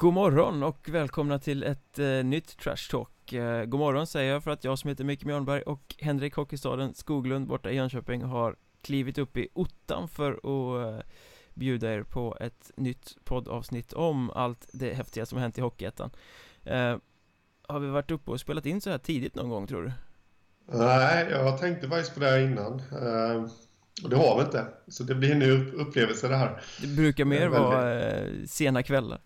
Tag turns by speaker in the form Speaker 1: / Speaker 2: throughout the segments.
Speaker 1: God morgon och välkomna till ett eh, nytt Trash Talk eh, God morgon säger jag för att jag som heter Micke Mjörnberg och Henrik Hockeystaden Skoglund borta i Jönköping har klivit upp i ottan för att eh, bjuda er på ett nytt poddavsnitt om allt det häftiga som har hänt i Hockeyettan eh, Har vi varit uppe och spelat in så här tidigt någon gång tror du?
Speaker 2: Nej, jag tänkte faktiskt på det här innan. Eh, och det har vi inte. Så det blir en ny upplevelse det här.
Speaker 1: Det brukar mer vara eh, sena kvällar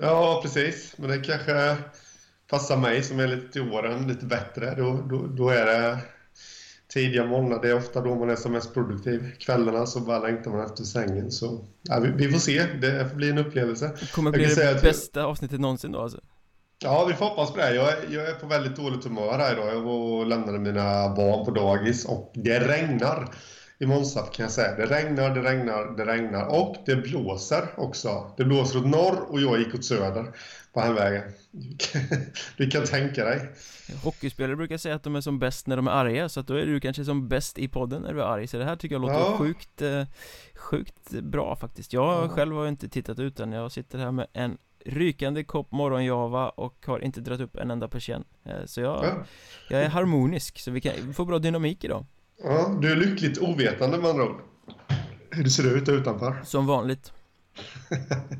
Speaker 2: Ja, precis. Men det kanske passar mig som är lite till åren lite bättre. Då, då, då är det tidiga morgnar. Det är ofta då man är som mest produktiv. Kvällarna så bara längtar man efter sängen. Så ja, vi, vi, får se. Det får bli en upplevelse.
Speaker 1: Det kommer bli det bästa avsnittet någonsin då alltså?
Speaker 2: Ja, vi får hoppas på det. Jag är, jag är på väldigt dåligt humör här idag. Jag var och lämnade mina barn på dagis och det regnar i Månsarp kan jag säga. Det regnar, det regnar, det regnar och det blåser också. Det blåser åt norr och jag gick åt söder på hemvägen. Du kan tänka dig.
Speaker 1: Hockeyspelare brukar säga att de är som bäst när de är arga, så att då är du kanske som bäst i podden när du är arg. Så det här tycker jag låter ja. sjukt, eh, sjukt bra faktiskt. Jag ja. själv har inte tittat ut än. Jag sitter här med en rykande kopp morgonjava och har inte dragit upp en enda persienn. Eh, så jag, ja. jag är harmonisk, så vi, kan, vi får bra dynamik idag.
Speaker 2: Ja, du är lyckligt ovetande med andra ord. Hur det ser ut utanför.
Speaker 1: Som vanligt.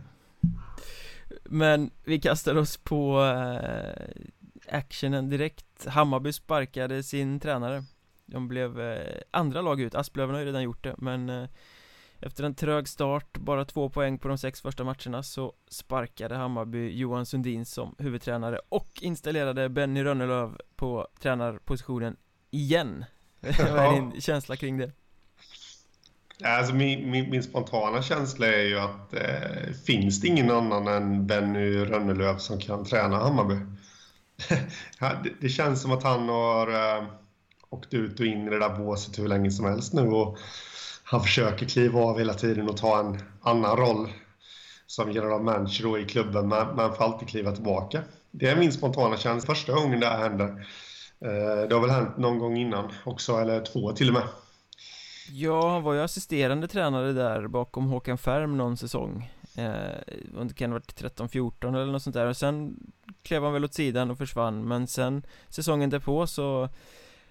Speaker 1: Men vi kastar oss på äh, actionen direkt. Hammarby sparkade sin tränare. De blev äh, andra lag ut. Asplöven har ju redan gjort det, men äh, efter en trög start, bara två poäng på de sex första matcherna så sparkade Hammarby Johan Sundin som huvudtränare och installerade Benny Rönnelöv på tränarpositionen igen Vad är din känsla kring det?
Speaker 2: Alltså min, min, min, spontana känsla är ju att eh, finns det ingen annan än Benny Rönnelöv som kan träna Hammarby? det, det, känns som att han har eh, åkt ut och in i det där båset hur länge som helst nu och han försöker kliva av hela tiden och ta en annan roll som general manager i klubben men, men får alltid kliva tillbaka. Det är min spontana känsla första gången det här händer. Eh, det har väl hänt någon gång innan också, eller två till och med.
Speaker 1: Ja, han var ju assisterande tränare där bakom Håkan Färm någon säsong. Eh, Det kan ha varit 13-14 eller något sånt där. Och sen klev han väl åt sidan och försvann. Men sen säsongen därpå så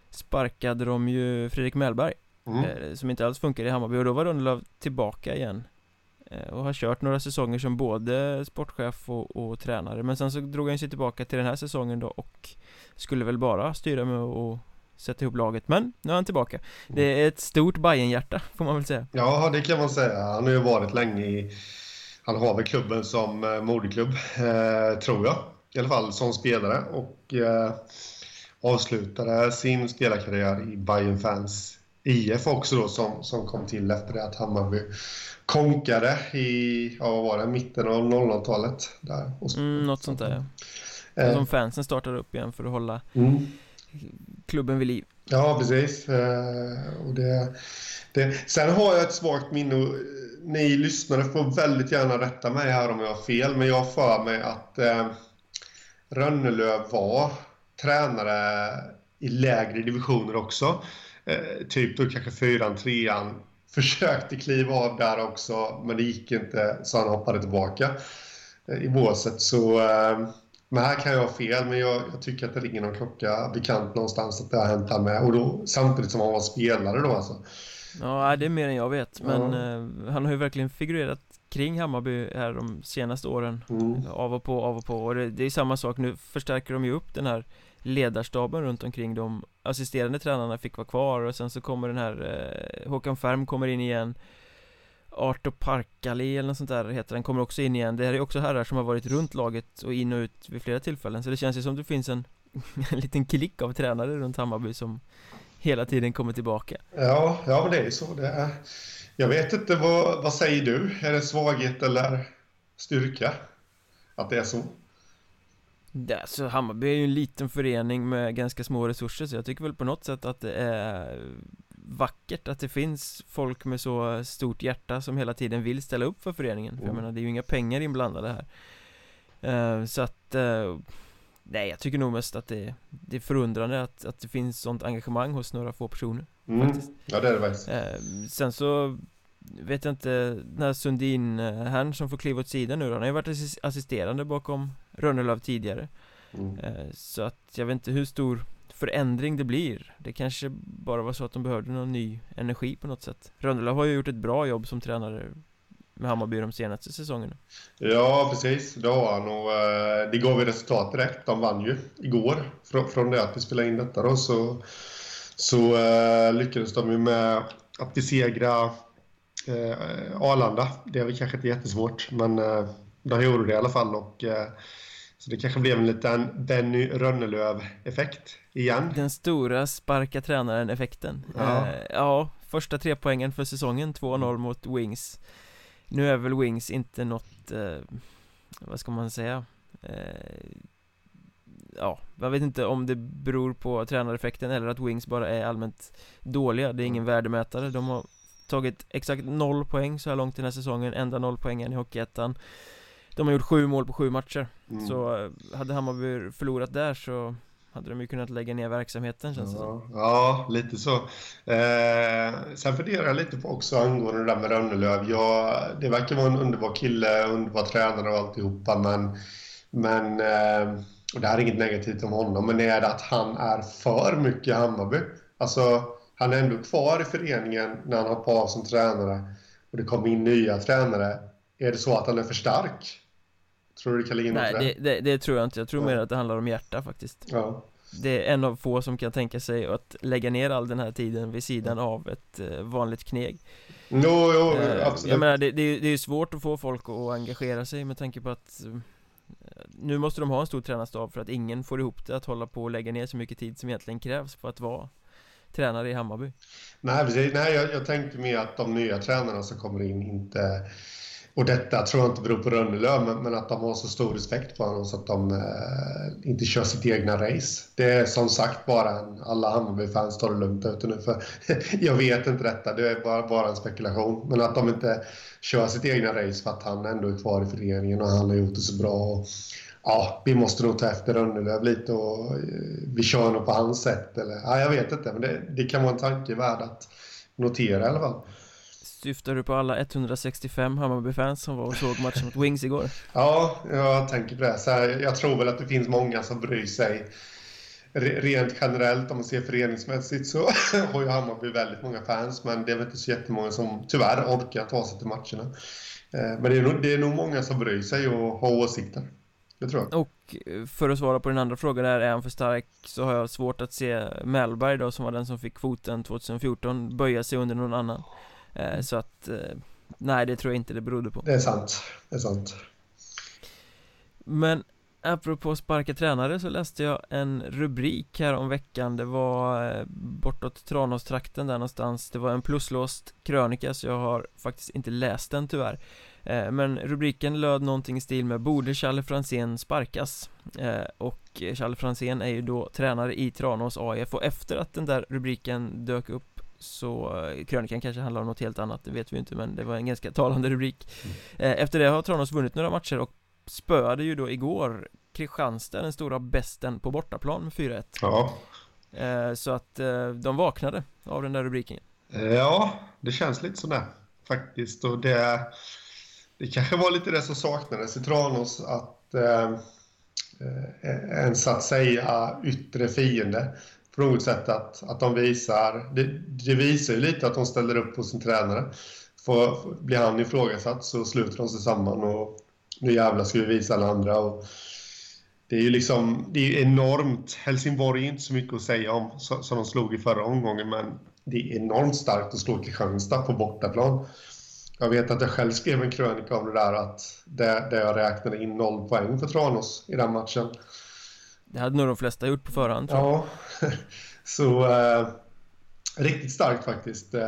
Speaker 1: sparkade de ju Fredrik Mellberg mm. eh, Som inte alls funkar i Hammarby. Och då var Rönnelöv tillbaka igen. Eh, Och har kört några säsonger som både sportchef och, och, tränare. Men sen så drog han sig tillbaka till den här säsongen då och skulle väl bara styra med att sätta ihop laget. Men nu är han tillbaka. Det är ett stort Bayern-hjärta får man väl säga.
Speaker 2: Ja det kan man säga. Han har ju varit länge i Han har väl klubben som eh, moderklubb eh, Tror jag. I alla fall som spelare och eh, Avslutade sin spelarkarriär i Bayern Fans IF också då som, som kom till efter det att Hammarby konkade i, ja vad var det, mitten av 00-talet där.
Speaker 1: Mm, något sånt där Eh. Som fansen startar upp igen för att hålla mm. klubben vid liv.
Speaker 2: Ja, precis. Eh, och det, det, sen har jag ett svagt minne. Ni lyssnare får väldigt gärna rätta mig här om jag har fel, men jag har för mig att eh, Rönnelöv var tränare i lägre divisioner också. Eh, typ då kanske fyran, trean. Försökte kliva av där också, men det gick inte så han hoppade tillbaka eh, i båset. Så eh, men här kan jag ha fel, men jag, jag, tycker att det ringer någon klocka bekant någonstans att det har hänt här med. Och då, samtidigt som han var spelare då alltså.
Speaker 1: Ja, det är mer än jag vet, men ja. eh, han har ju verkligen figurerat kring Hammarby här de senaste åren. Mm. Av och på, av och på. Och det, det är samma sak, nu förstärker de ju upp den här ledarstaben runt omkring de assisterande tränarna fick vara kvar och sen så kommer den här eh, Håkan Färm kommer in igen Arto Parkali eller något sånt där heter den, kommer också in igen Det här är också herrar som har varit runt laget och in och ut vid flera tillfällen Så det känns ju som det finns en, en liten klick av tränare runt Hammarby som hela tiden kommer tillbaka
Speaker 2: Ja, ja men det är ju så det är. Jag vet inte, vad, vad säger du? Är det svaghet eller styrka? Att det är så?
Speaker 1: Ja, så Hammarby är ju en liten förening med ganska små resurser så jag tycker väl på något sätt att det är vackert att det finns folk med så stort hjärta som hela tiden vill ställa upp för föreningen För jag mm. menar, det är ju inga pengar inblandade här uh, Så att uh, Nej, jag tycker nog mest att det, det är förundrande att, att det finns sånt engagemang hos några få personer
Speaker 2: mm. faktiskt. Ja, det är det faktiskt
Speaker 1: uh, Sen så vet jag inte, den här Sundin herrn som får kliva åt sidan nu då, han har ju varit assisterande bakom Rönnelöv tidigare mm. Så att jag vet inte hur stor förändring det blir. Det kanske bara var så att de behövde någon ny energi på något sätt. Rönnelöv har ju gjort ett bra jobb som tränare med Hammarby de senaste säsongerna.
Speaker 2: Ja, precis, det har han. Och eh, det gav ju resultat direkt. De vann ju igår. Från det att vi spelade in detta då så så eh, lyckades de ju med att besegra eh, Arlanda. Det är väl kanske inte jättesvårt, men eh, de gjorde det i alla fall. Och, eh, så det kanske blev en liten Benny Rönnelöv-effekt igen.
Speaker 1: Den stora sparka tränaren-effekten.
Speaker 2: Ja.
Speaker 1: Eh, ja, första tre poängen för säsongen, 2-0 mot Wings. Nu är väl Wings inte något, eh, vad ska man säga, ja, jag vet inte om det beror på tränareffekten eller att Wings bara är allmänt dåliga Det är ingen värdemätare De har tagit exakt noll poäng så här långt den här säsongen Enda noll poängen i Hockeyettan De har gjort sju mål på sju matcher mm. Så eh, hade Hammarby förlorat där så hade de ju kunnat lägga ner verksamheten känns det
Speaker 2: ja, ja, lite så. Eh, sen funderar jag lite på också angående det där med Rönnelöv. Ja, det verkar vara en underbar kille, underbar tränare och alltihopa, men, men eh, och det här är inget negativt om honom, men är det att han är för mycket Hammarby? Alltså, han är ändå kvar i föreningen när han hoppar av som tränare och det kommer in nya tränare. Är det så att han är för stark? Tror du det kan ligga
Speaker 1: Nej, det, det, det, tror jag inte. Jag tror ja. mer att det handlar om hjärta faktiskt.
Speaker 2: Ja.
Speaker 1: Det är en av få som kan tänka sig att lägga ner all den här tiden vid sidan av ett uh, vanligt kneg.
Speaker 2: Jo, jo, uh, absolut.
Speaker 1: Jag menar, det, det, är svårt att få folk att engagera sig med tanke på att nu måste de ha en stor tränarstab för att ingen får ihop det att hålla på och lägga ner så mycket tid som egentligen krävs på att vara tränare i Hammarby.
Speaker 2: Nej, precis. Nej jag, jag tänkte mer att de nya tränarna som kommer in inte och detta tror jag inte beror på Rönnelöv, men, men, att de har så stor respekt för honom så att de eh, inte kör sitt egna race. Det är som sagt bara en, alla Hammarby-fans tar det lugnt ute nu för jag vet inte detta, det är bara, bara en spekulation. Men att de inte kör sitt egna race för att han ändå är kvar i föreningen och han har gjort det så bra. Och, ja, vi måste nog ta efter Rönnelöv lite och eh, vi kör nog på hans sätt. Eller, ja, jag vet inte, men det, det kan vara en tanke värd att notera i alla fall.
Speaker 1: Syftar du på alla 165 Hammarby-fans som var och såg matchen mot Wings igår?
Speaker 2: Ja, jag tänker på det. Så här, jag tror väl att det finns många som bryr sig. Rent generellt, om man ser föreningsmässigt, så har ju Hammarby väldigt många fans. Men det är väl inte så jättemånga som tyvärr orkar ta sig till matcherna. Eh, men det är, nog, det är nog många som bryr sig och har åsikter. Det tror jag.
Speaker 1: Och eh, för att svara på din andra fråga där, är han för stark? Så har jag svårt att se Mellberg då, som var den som fick kvoten 2014, böja sig under någon annan. Eh, så att, eh, nej det tror jag inte det berodde på.
Speaker 2: Det är sant, det är sant.
Speaker 1: Men apropå sparka tränare så läste jag en rubrik här om veckan. Det var eh, bortåt Tranåstrakten där någonstans. Det var en pluslåst krönika så jag har faktiskt inte läst den tyvärr. Men rubriken löd någonting i stil med Borde Challe Franzén sparkas? Och Challe Franzén är ju då tränare i Tranås AIF och efter att den där rubriken dök upp så eh, krönikan kanske handlar om något helt annat, det vet vi inte men det var en ganska talande rubrik. Mm. Eh, efter det har Tranås vunnit några matcher och spöade ju då igår Kristianstad, den stora besten på bortaplan med 4-1
Speaker 2: Ja.
Speaker 1: Eh, Så att de vaknade av den där rubriken.
Speaker 2: Ja, det känns lite sådär faktiskt. Och det Det kanske var lite det som saknades i Tranås att eh, en så att säga yttre fiende på något sätt att, att de visar, det, det visar ju lite att de ställer upp på sin tränare. För, blir han ifrågasatt så sluter de sig samman och nu jävlar ska vi visa alla andra. Och det är ju liksom, det är enormt. Helsingborg är inte så mycket att säga om som de slog i förra omgången, men det är enormt starkt att slå Kristianstad på bortaplan. Jag vet att jag själv skrev en krönika om det där att där, där jag räknade in noll poäng för Tranås i den matchen.
Speaker 1: Det hade nog de flesta gjort på förhand tror
Speaker 2: jag. Ja, så eh, riktigt starkt faktiskt. Eh,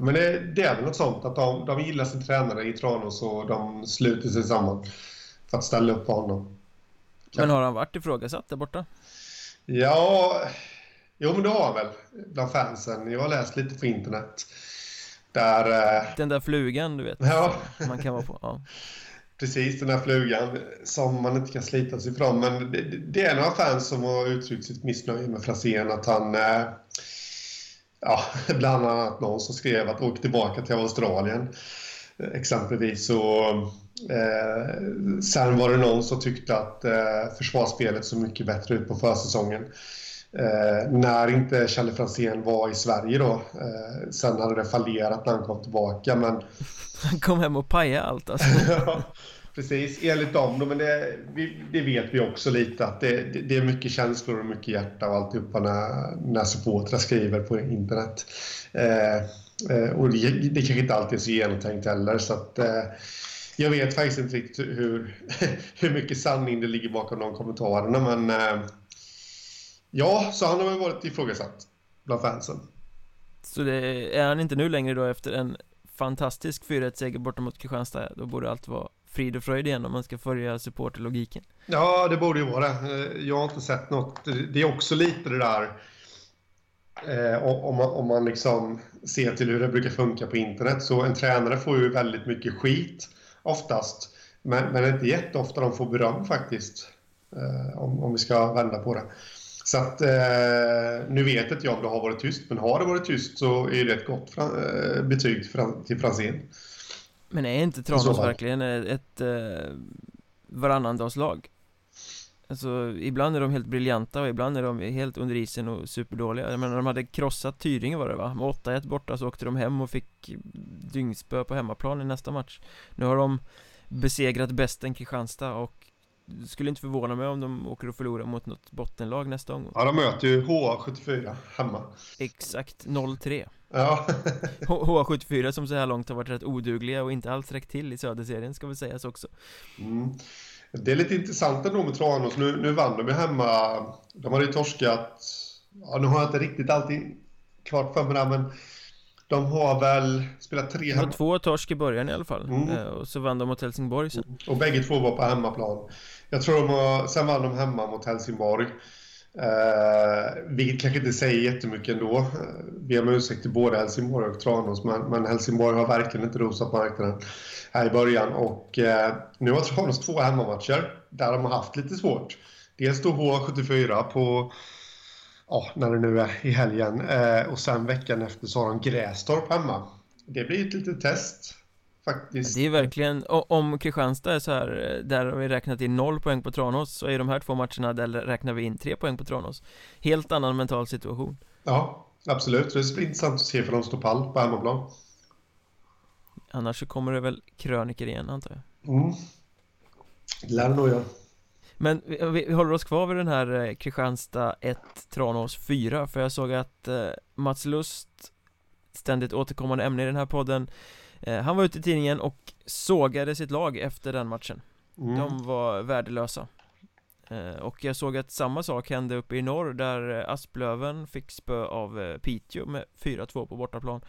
Speaker 2: men det, det, är väl något sånt att de, de gillar sin tränare i Tranås och de sluter sig samman för att ställa upp på honom.
Speaker 1: Men har han varit ifrågasatt där borta?
Speaker 2: Ja, jo men det har han väl bland fansen. Jag har läst lite på internet. Där... Eh...
Speaker 1: Den där flugan du vet.
Speaker 2: Ja.
Speaker 1: Man kan vara på. Ja.
Speaker 2: Precis, den här flugan som man inte kan slita sig ifrån. Men det, det är några fans som har uttryckt sitt missnöje med Franzén. Att han... Eh, ja, bland annat någon som skrev att åka tillbaka till Australien eh, exempelvis. Och, eh, sen var det någon som tyckte att eh, försvarsspelet såg mycket bättre ut på försäsongen. Eh, när inte Kjelle Franzén var i Sverige då. Eh, sen hade det fallerat när han kom tillbaka men...
Speaker 1: Han kom hem och pajade allt alltså.
Speaker 2: Precis, enligt dem. Men det, det, vet vi också lite att det, det, är mycket känslor och mycket hjärta och alltihopa när, när supportrar skriver på internet. Eh, eh, och det, det kanske inte alltid är så genomtänkt heller. Så att, eh, jag vet faktiskt inte riktigt hur, hur mycket sanning det ligger bakom de kommentarerna. Men eh, ja, så han har väl varit ifrågasatt bland fansen.
Speaker 1: Så det är han inte nu längre då efter en fantastisk 4-1-seger borta mot Kristianstad Då borde allt vara frid och fröjd igen om man ska följa supporterlogiken.
Speaker 2: Ja, det borde ju vara det. Eh, jag har inte sett något. Det är också lite det där eh, om, man, om man liksom ser till hur det brukar funka på internet. Så en tränare får ju väldigt mycket skit oftast. Men, men inte jätteofta de får beröm faktiskt. Eh, om, om vi ska vända på det. Så att, eh, nu vet inte jag om det har varit tyst, men har det varit tyst så är det ett gott eh, betyg till Franzén.
Speaker 1: Men är inte Tranås verkligen ett eh, varannandagslag? Alltså ibland är de helt briljanta och ibland är de helt under isen och superdåliga Jag menar de hade krossat Tyringe var det va? Med 8-1 borta så åkte de hem och fick dyngspö på hemmaplan i nästa match Nu har de besegrat bästen Kristianstad och det skulle inte förvåna mig om de åker och förlorar mot något bottenlag nästa omgång
Speaker 2: Ja de möter ju HA74 hemma
Speaker 1: Exakt 0-3
Speaker 2: Ja
Speaker 1: HA74 som så här långt har varit rätt odugliga och inte alls räckt till i söderserien ska väl sägas också
Speaker 2: mm. Det är lite intressant ändå med Tranås. Nu, nu vann de ju hemma. De hade ju torskat... Ja, nu har jag inte riktigt allting klart för mig där, men de har väl spelat tre
Speaker 1: hemma. två torsk i början i alla fall. Mm. Eh, och så vann de mot Helsingborg sen.
Speaker 2: Och bägge två var på hemmaplan. Jag tror de har, sen vann de hemma mot Helsingborg. Eh, vilket kanske inte säger jättemycket ändå. Eh, vi har ursäkt till både Helsingborg och Tranås, men, men Helsingborg har verkligen inte rosat marknaden här i början. Och eh, nu har Tranås två hemmamatcher där de har haft lite svårt. Dels då H74 på, ja, när det nu är i helgen. Eh, och sen veckan efter så har de Grästorp hemma. Det blir ett litet test faktiskt.
Speaker 1: Det är verkligen, om Kristianstad är så här, eh, där har vi räknat in noll poäng på Tranås, så är de här två matcherna där räknar vi in tre poäng på Tranås. Helt annan mental situation.
Speaker 2: Ja, absolut. Det blir intressant att se för de står pall på hemmaplan.
Speaker 1: Annars så kommer det väl kröniker igen antar
Speaker 2: jag. Mm. Det lär det nog göra.
Speaker 1: Men vi, vi, håller oss kvar vid den här eh, Kristianstad 1, Tranås 4 För jag såg att eh, Mats Lust Ständigt återkommande ämne i den här podden Eh, han var ute i tidningen och sågade sitt lag efter den matchen. Mm. De var värdelösa. Eh, Och jag såg att samma sak hände uppe i norr där eh, Asplöven fick spö av Piteå med 4-2 på bortaplan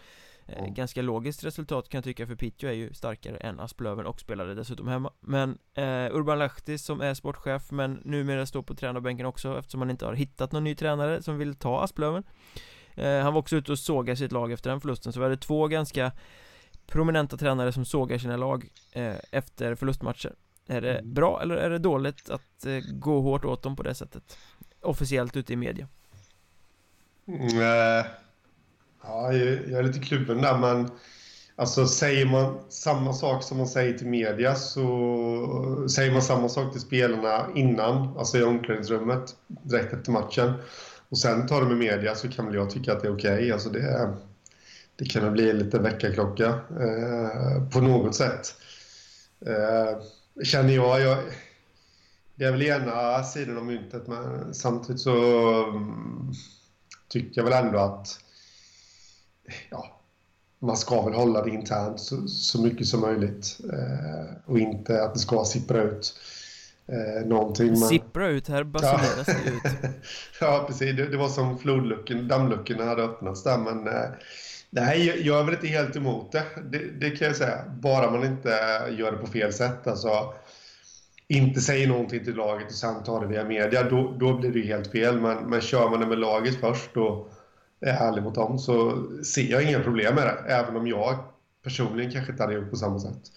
Speaker 1: mm. Ganska logiskt resultat kan jag tycka för Piteå är ju starkare än Asplöven och spelade dessutom hemma Men eh, Urban Lahti som är sportchef men numera står på tränarbänken också eftersom man inte har hittat någon ny tränare som vill ta Asplöven eh, Han var också ute och sågade sitt lag efter den förlusten så vi hade två ganska prominenta tränare som sågar sina lag eh, efter förlustmatcher Är det mm. bra eller är det dåligt att eh, gå hårt åt dem på det sättet? Officiellt ute i media
Speaker 2: mm, äh, Ja, jag är lite kluven där men Alltså säger man samma sak som man säger till media så säger man samma sak till spelarna innan, alltså i omklädningsrummet direkt efter matchen och sen tar det med media så kan väl jag tycka att det är okej. Okay. Alltså det det kan bli en liten väckarklocka eh, på något sätt. Eh, känner jag, jag. Det är väl ena sidan av myntet men samtidigt så um, tycker jag väl ändå att ja, man ska väl hålla det internt så, så mycket som möjligt eh, och inte att det ska sippra ut eh, någonting. Men...
Speaker 1: Sippra ut, här basuneras det ut.
Speaker 2: ja, precis. Det, det, var som flodluckan, dammluckorna hade öppnats där men eh, Nej, jag är väl inte helt emot det. det. det. kan jag säga. Bara man inte gör det på fel sätt. Alltså, inte säger någonting till laget och sen tar det via media, då, då blir det ju helt fel. Men, men kör man det med laget först och är ärlig mot dem så ser jag inga problem med det. Även om jag personligen kanske inte hade gjort på samma sätt.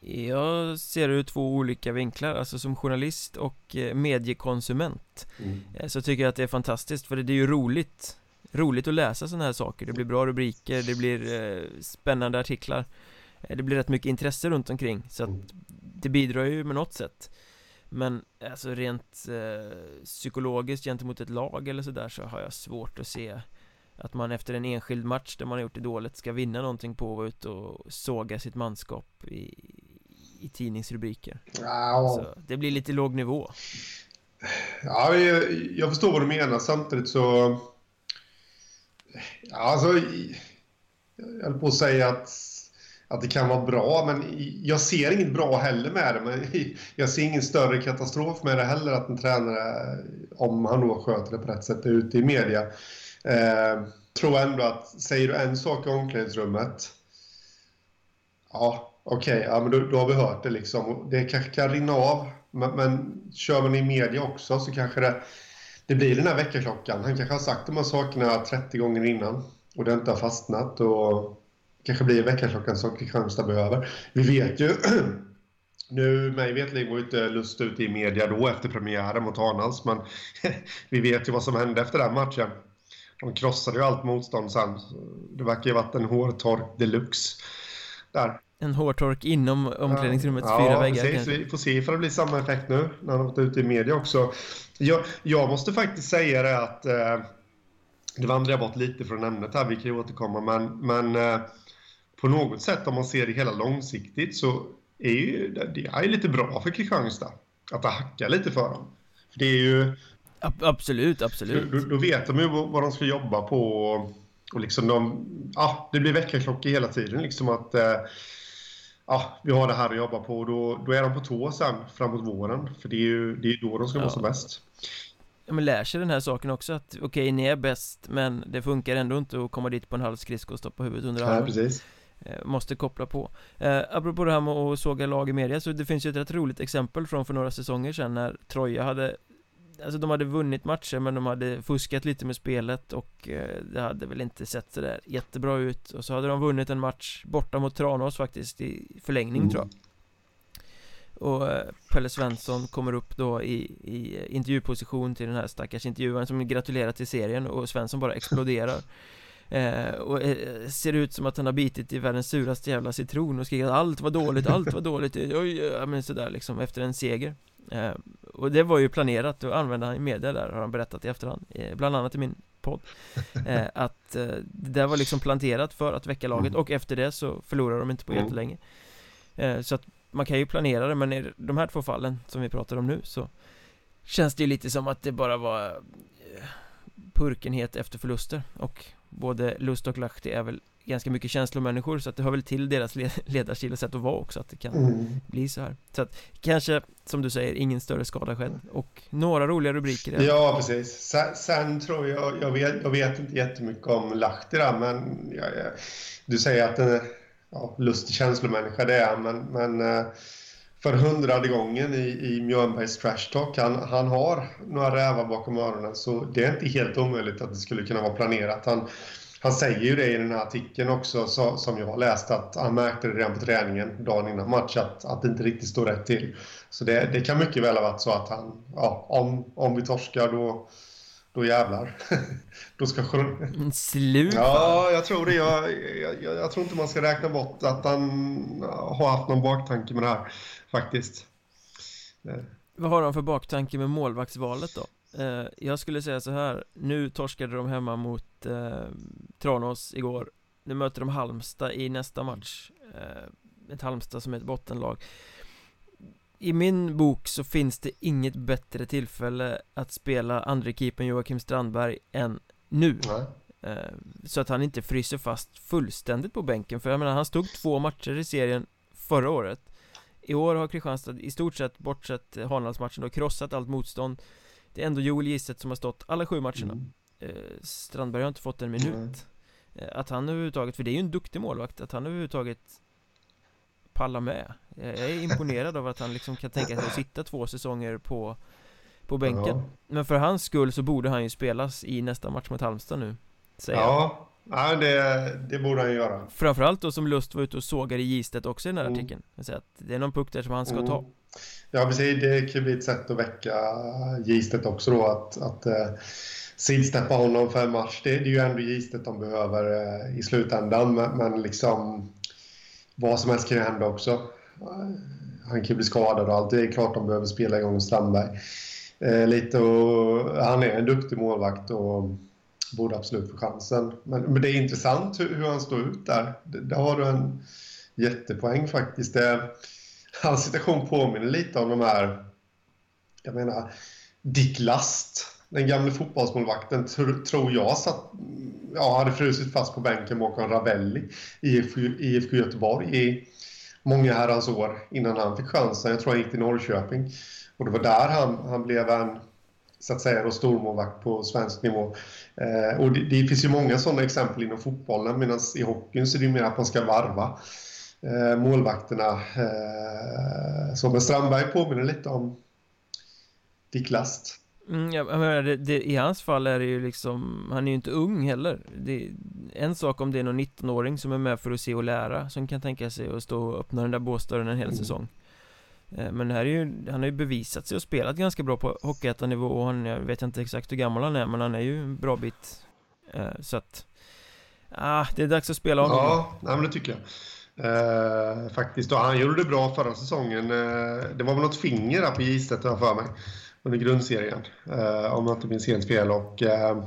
Speaker 1: Jag ser det ur två olika vinklar, alltså som journalist och eh, mediekonsument mm. Eh, så tycker jag att det är fantastiskt för det är ju roligt roligt att läsa sådana här saker Det blir bra rubriker, det blir eh, spännande artiklar Det blir rätt mycket intresse runt omkring så att mm. det bidrar ju med något sätt Men alltså rent eh, psykologiskt gentemot ett lag eller sådär så har jag svårt att se att man efter en enskild match där man har gjort det dåligt ska vinna någonting på att vara ute och såga sitt manskap i, i tidningsrubriker. Wow. Så det blir lite låg nivå.
Speaker 2: Ja, jag, förstår vad du menar. Samtidigt så... Ja, alltså... Jag höll på att säga att, att det kan vara bra, men jag ser inget bra heller med det. Men jag ser ingen större katastrof med det heller, att en tränare, om han då sköter det på rätt sätt, är ute i media. Eh, tror ändå att, säger du en sak i omklädningsrummet, ja, okej, okay, ja, men då, då, har vi hört det liksom. Det kanske kan rinna av men, men kör man i media också så kanske det, det blir den här väckarklockan. Han kanske har sagt de här sakerna 30 gånger innan och det inte har fastnat. Och kanske blir väckarklockan som Kristianstad behöver. Vi vet ju Nu, mig vetligen var inte Lust ute i media då efter premiären mot Arnals, men vi vet ju vad som hände efter den matchen. De krossade ju allt motstånd sen. Det verkar ju ha varit en hårtork deluxe där.
Speaker 1: En hårtork inom omklädningsrummets ja, fyra väggar
Speaker 2: precis. Vi får se ifall det blir samma effekt nu när han varit ute i media också. Jag, jag måste faktiskt säga det att eh, det vandrar bort lite från ämnet här, vi kan ju återkomma, men, men eh, på något sätt om man ser det hela långsiktigt så är ju det är lite bra för Kristianstad att det hackar lite för dem. För det är ju...
Speaker 1: Absolut, absolut.
Speaker 2: Då, då vet de ju vad de ska jobba på och liksom de, ja, det blir väckarklockor hela tiden liksom att eh, ja, vi har det här att jobba på och då, då är de på tå sen framåt våren. För det är ju det är då de ska ja. vara som bäst.
Speaker 1: Ja men lär sig den här saken också att okej okay, ni är bäst men det funkar ändå inte att komma dit på en halv skridsko och stoppa huvudet under armen.
Speaker 2: Ja, precis.
Speaker 1: Eh, måste koppla på. Eh, Apropå det här med att såga lag i media så det finns ju ett rätt roligt exempel från för några säsonger sedan när Troja hade Alltså de hade vunnit matcher men de hade fuskat lite med spelet och eh, det hade väl inte sett sådär jättebra ut. Och så hade de vunnit en match borta mot Tranås faktiskt i förlängning mm. tror jag. Och eh, Pelle Svensson kommer upp då i, i intervjuposition till den här stackars intervjuaren som gratulerar till serien och Svensson bara exploderar Eh, och eh, ser ut som att han har bitit i världens suraste jävla citron och skriker att allt var dåligt, allt var dåligt, oj, ja, men sådär liksom efter en seger. Eh, Och det var ju planerat, och använde han i media där har han berättat i efterhand, bland annat i min podd. Att det där var liksom planterat för att väcka laget och efter det så förlorar de inte på mm. jättelänge. Så att man kan ju planera det men i de här två fallen som vi pratar om nu så Känns det ju lite som att det bara var purkenhet efter förluster och både Lust och Lahti är väl ganska mycket känslomänniskor så att det hör väl till deras ledarstil och sätt att vara också att det kan mm. bli så här. Så att kanske, som du säger, ingen större skada skedd. Och några roliga rubriker
Speaker 2: Ja, precis. Sen, sen, tror jag, jag vet, jag vet inte jättemycket om Lahti där men jag, jag, du säger att den är ja, lustig känslomänniska det är men, men eh, för hundrade gången i, i Mjölnbergs trash talk. Han, han har några rävar bakom öronen så det är inte helt omöjligt att det skulle kunna vara planerat. Han, han säger ju det i den här artikeln också så, som jag har läst att han märkte det redan på träningen dagen innan match att, att det inte riktigt står rätt till. Så det, det kan mycket väl ha varit så att han, ja, om, om vi torskar då då jävlar. då ska
Speaker 1: sjön... Slut
Speaker 2: Ja, jag tror det. Jag, jag, jag, tror inte man ska räkna bort att han har haft någon baktanke med det här, faktiskt.
Speaker 1: Vad har de för baktanke med målvaktsvalet då? Eh, jag skulle säga så här, nu torskade de hemma mot eh, Tranås igår Nu möter de Halmstad i nästa match eh, Ett Halmstad som är ett bottenlag i min bok så finns det inget bättre tillfälle att spela andre keepern Joakim Strandberg än nu Nej. Eh, så att han inte fryser fast fullständigt på bänken För jag menar, han stod två matcher i serien förra året I år har Kristianstad i stort sett, bortsett Hanlandsmatchen då, krossat allt motstånd Det är ändå Joel Gisset som har stått alla sju matcherna mm. Eh, Strandberg har inte fått en minut mm. Att han överhuvudtaget, för det är ju en duktig målvakt, att han överhuvudtaget palla med Jag är imponerad av att han liksom kan tänka sig att sitta två säsonger på På bänken ja. Men för hans skull så borde han ju spelas i nästa match mot Halmstad nu
Speaker 2: Säger Ja, ja det, det borde han göra
Speaker 1: Framförallt då som Lust var ute och sågade Gistet också i den här mm. artikeln säger att Det är någon puck där som han ska mm. ta
Speaker 2: Ja precis, det kan bli ett sätt att väcka Gistet också då att, att eh, sidsteppa honom för en match. Det, är ju ändå Gistet de behöver eh, i slutändan. Men liksom vad som helst kan ju hända också. Han kan ju bli skadad och allt. Det är klart de behöver spela igång Strandberg. Eh, lite och, han är en duktig målvakt och borde absolut få chansen. Men, men det är intressant hur, hur han står ut där. Där har du en jättepoäng faktiskt. Det, hans situation påminner lite om de här, jag menar, Dick Last den gamle fotbollsmålvakten tror jag satt, ja, hade frusit fast på bänken bakom Ravelli i IFK, IFK Göteborg i många herrans år innan han fick chansen. Jag tror han gick till Norrköping. Och det var där han, han blev en så att säga, stormålvakt på svensk nivå. Eh, och det, det, finns ju många sådana exempel inom fotbollen, medan i hockeyn så är det mer att man ska varva eh, målvakterna. Eh, så men Strandberg påminner lite om Dick Last.
Speaker 1: Mm, jag menar, det, det, I hans fall är det ju liksom Han är ju inte ung heller. Det, En sak om det är någon 19-åring som är med för att se och lära Som kan tänka sig att stå och öppna den där båsdörren en hel mm. säsong. Eh, Men det här är ju Han har ju bevisat sig och spelat ganska bra på Hockeyettan-nivå Och han, jag vet inte exakt hur gammal han är Men han är ju en bra bit. Eh, Så att Ah, det är dags att spela honom.
Speaker 2: Ja, nej, men det tycker jag. Eh, Faktiskt, och han gjorde det bra förra säsongen. Eh, Det var väl något finger där på Gistet, har för mig under grundserien, eh, om jag inte minns helt fel. Och, eh,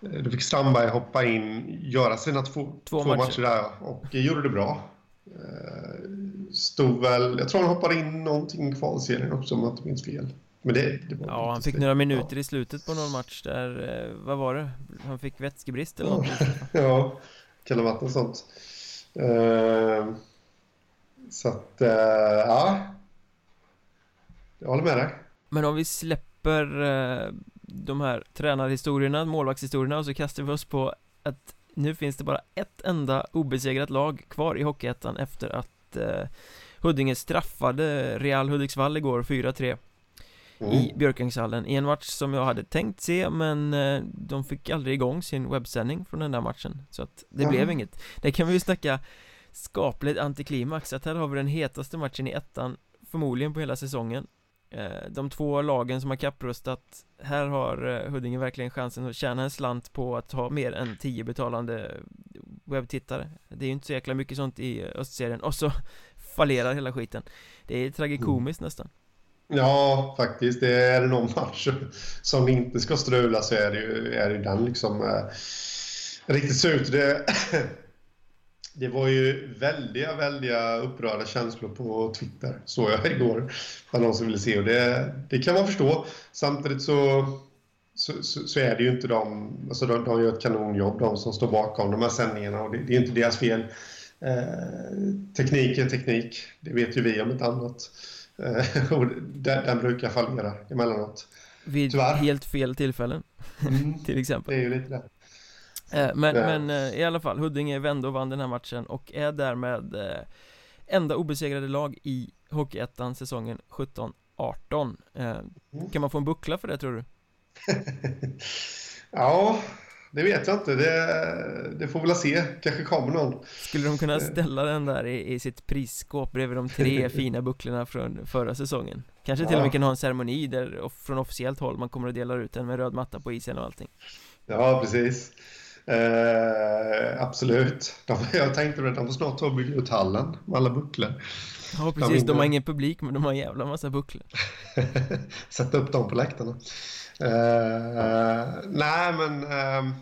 Speaker 2: då fick Strandberg hoppa in, göra sina två, två, två matcher. matcher där och gjorde det bra. Eh, stod väl, jag tror han hoppade in någonting i kvalserien också om jag inte minns fel. Men det, det
Speaker 1: var ja, han fick några minuter ja. i slutet på någon match där, eh, vad var det? Han fick vätskebrist eller något?
Speaker 2: ja, ha varit något sånt. Uh, så att, uh, ja. Jag håller med dig.
Speaker 1: Men om vi släpper eh, de här tränarhistorierna, målvaktshistorierna och så kastar vi oss på att nu finns det bara ett enda obesegrat lag kvar i Hockeyettan efter att eh, Huddinge straffade Real Hudiksvall igår 4-3 mm. i Björkängshallen i en match som jag hade tänkt se men eh, de fick aldrig igång sin webbsändning från den där matchen så att det mm. blev inget Det kan vi ju snacka skapligt antiklimax att här har vi den hetaste matchen i ettan förmodligen på hela säsongen de två lagen som har kapprustat Här har eh, Huddinge verkligen chansen att tjäna en slant på att ha mer än 10 betalande webbtittare Det är ju inte så jäkla mycket sånt i östserien och så fallerar hela skiten Det är tragikomiskt mm. nästan
Speaker 2: Ja, faktiskt. Det är någon match som inte ska strula så är det ju, är det den liksom eh, riktigt surt. Det, det var ju väldiga, väldiga upprörda känslor på Twitter, såg jag igår, bland någon som ville se. Och det, det kan man förstå. Samtidigt så, så, så, så är det ju inte de, alltså de, de gör ett kanonjobb, de som står bakom de här sändningarna. Och det, det är inte deras fel. Eh, teknik är teknik, det vet ju vi om ett annat. Eh, och den, den brukar fallera emellanåt.
Speaker 1: Vid Tyvärr. helt fel tillfällen, mm, till exempel.
Speaker 2: Det är ju lite det.
Speaker 1: Eh, men, men eh, i alla fall, Huddinge vände och vann den här matchen och är därmed eh, enda obesegrade lag i Hockeyettan säsongen 17-18 mm. Kan man få en buckla för det tror du?
Speaker 2: ja, det vet jag inte. Det, det får vi väl se. Kanske kommer någon.
Speaker 1: Skulle de kunna ställa den där i, i sitt prisskåp bredvid de tre fina bucklorna från förra säsongen? Kanske till och med kan ha en ceremoni där från officiellt håll man kommer att dela ut den med röd matta på isen och allting.
Speaker 2: Ja, precis. Eh, absolut. De, jag tänkte att de får snart ta och bygga ut hallen med alla bucklor.
Speaker 1: Ja, precis. De, de har ingen publik, men de har en jävla massa bucklor.
Speaker 2: Sätta upp dem på läktarna. Eh, nej, men eh,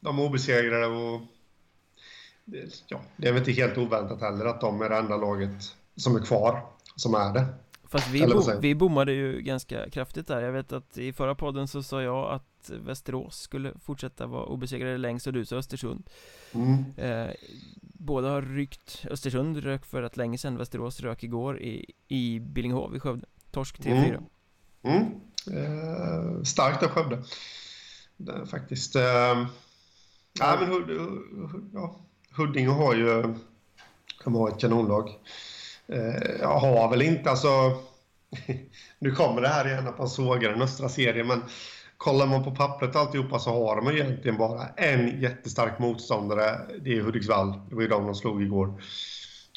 Speaker 2: de är obesegrade och ja, det är väl inte helt oväntat heller att de är det enda laget som är kvar, som är det.
Speaker 1: Fast vi, bo vi bommade ju ganska kraftigt där. Jag vet att i förra podden så sa jag att Västerås skulle fortsätta vara obesegrade längst och du sa Östersund. Mm. eh, Båda har rykt Östersund rök för att länge sedan. Västerås rök igår i, i Billingehov i Skövde. Torsk 3-4
Speaker 2: mm. mm. eh, Starkt av Skövde. Det, Faktiskt eh, ja, men Huddinge har ju kan ha ett kanonlag Eh, har väl inte, alltså... nu kommer det här igen att man sågar den östra serien, men kollar man på pappret alltihopa så har de egentligen bara en jättestark motståndare. Det är Hudiksvall. Det var ju de de slog igår.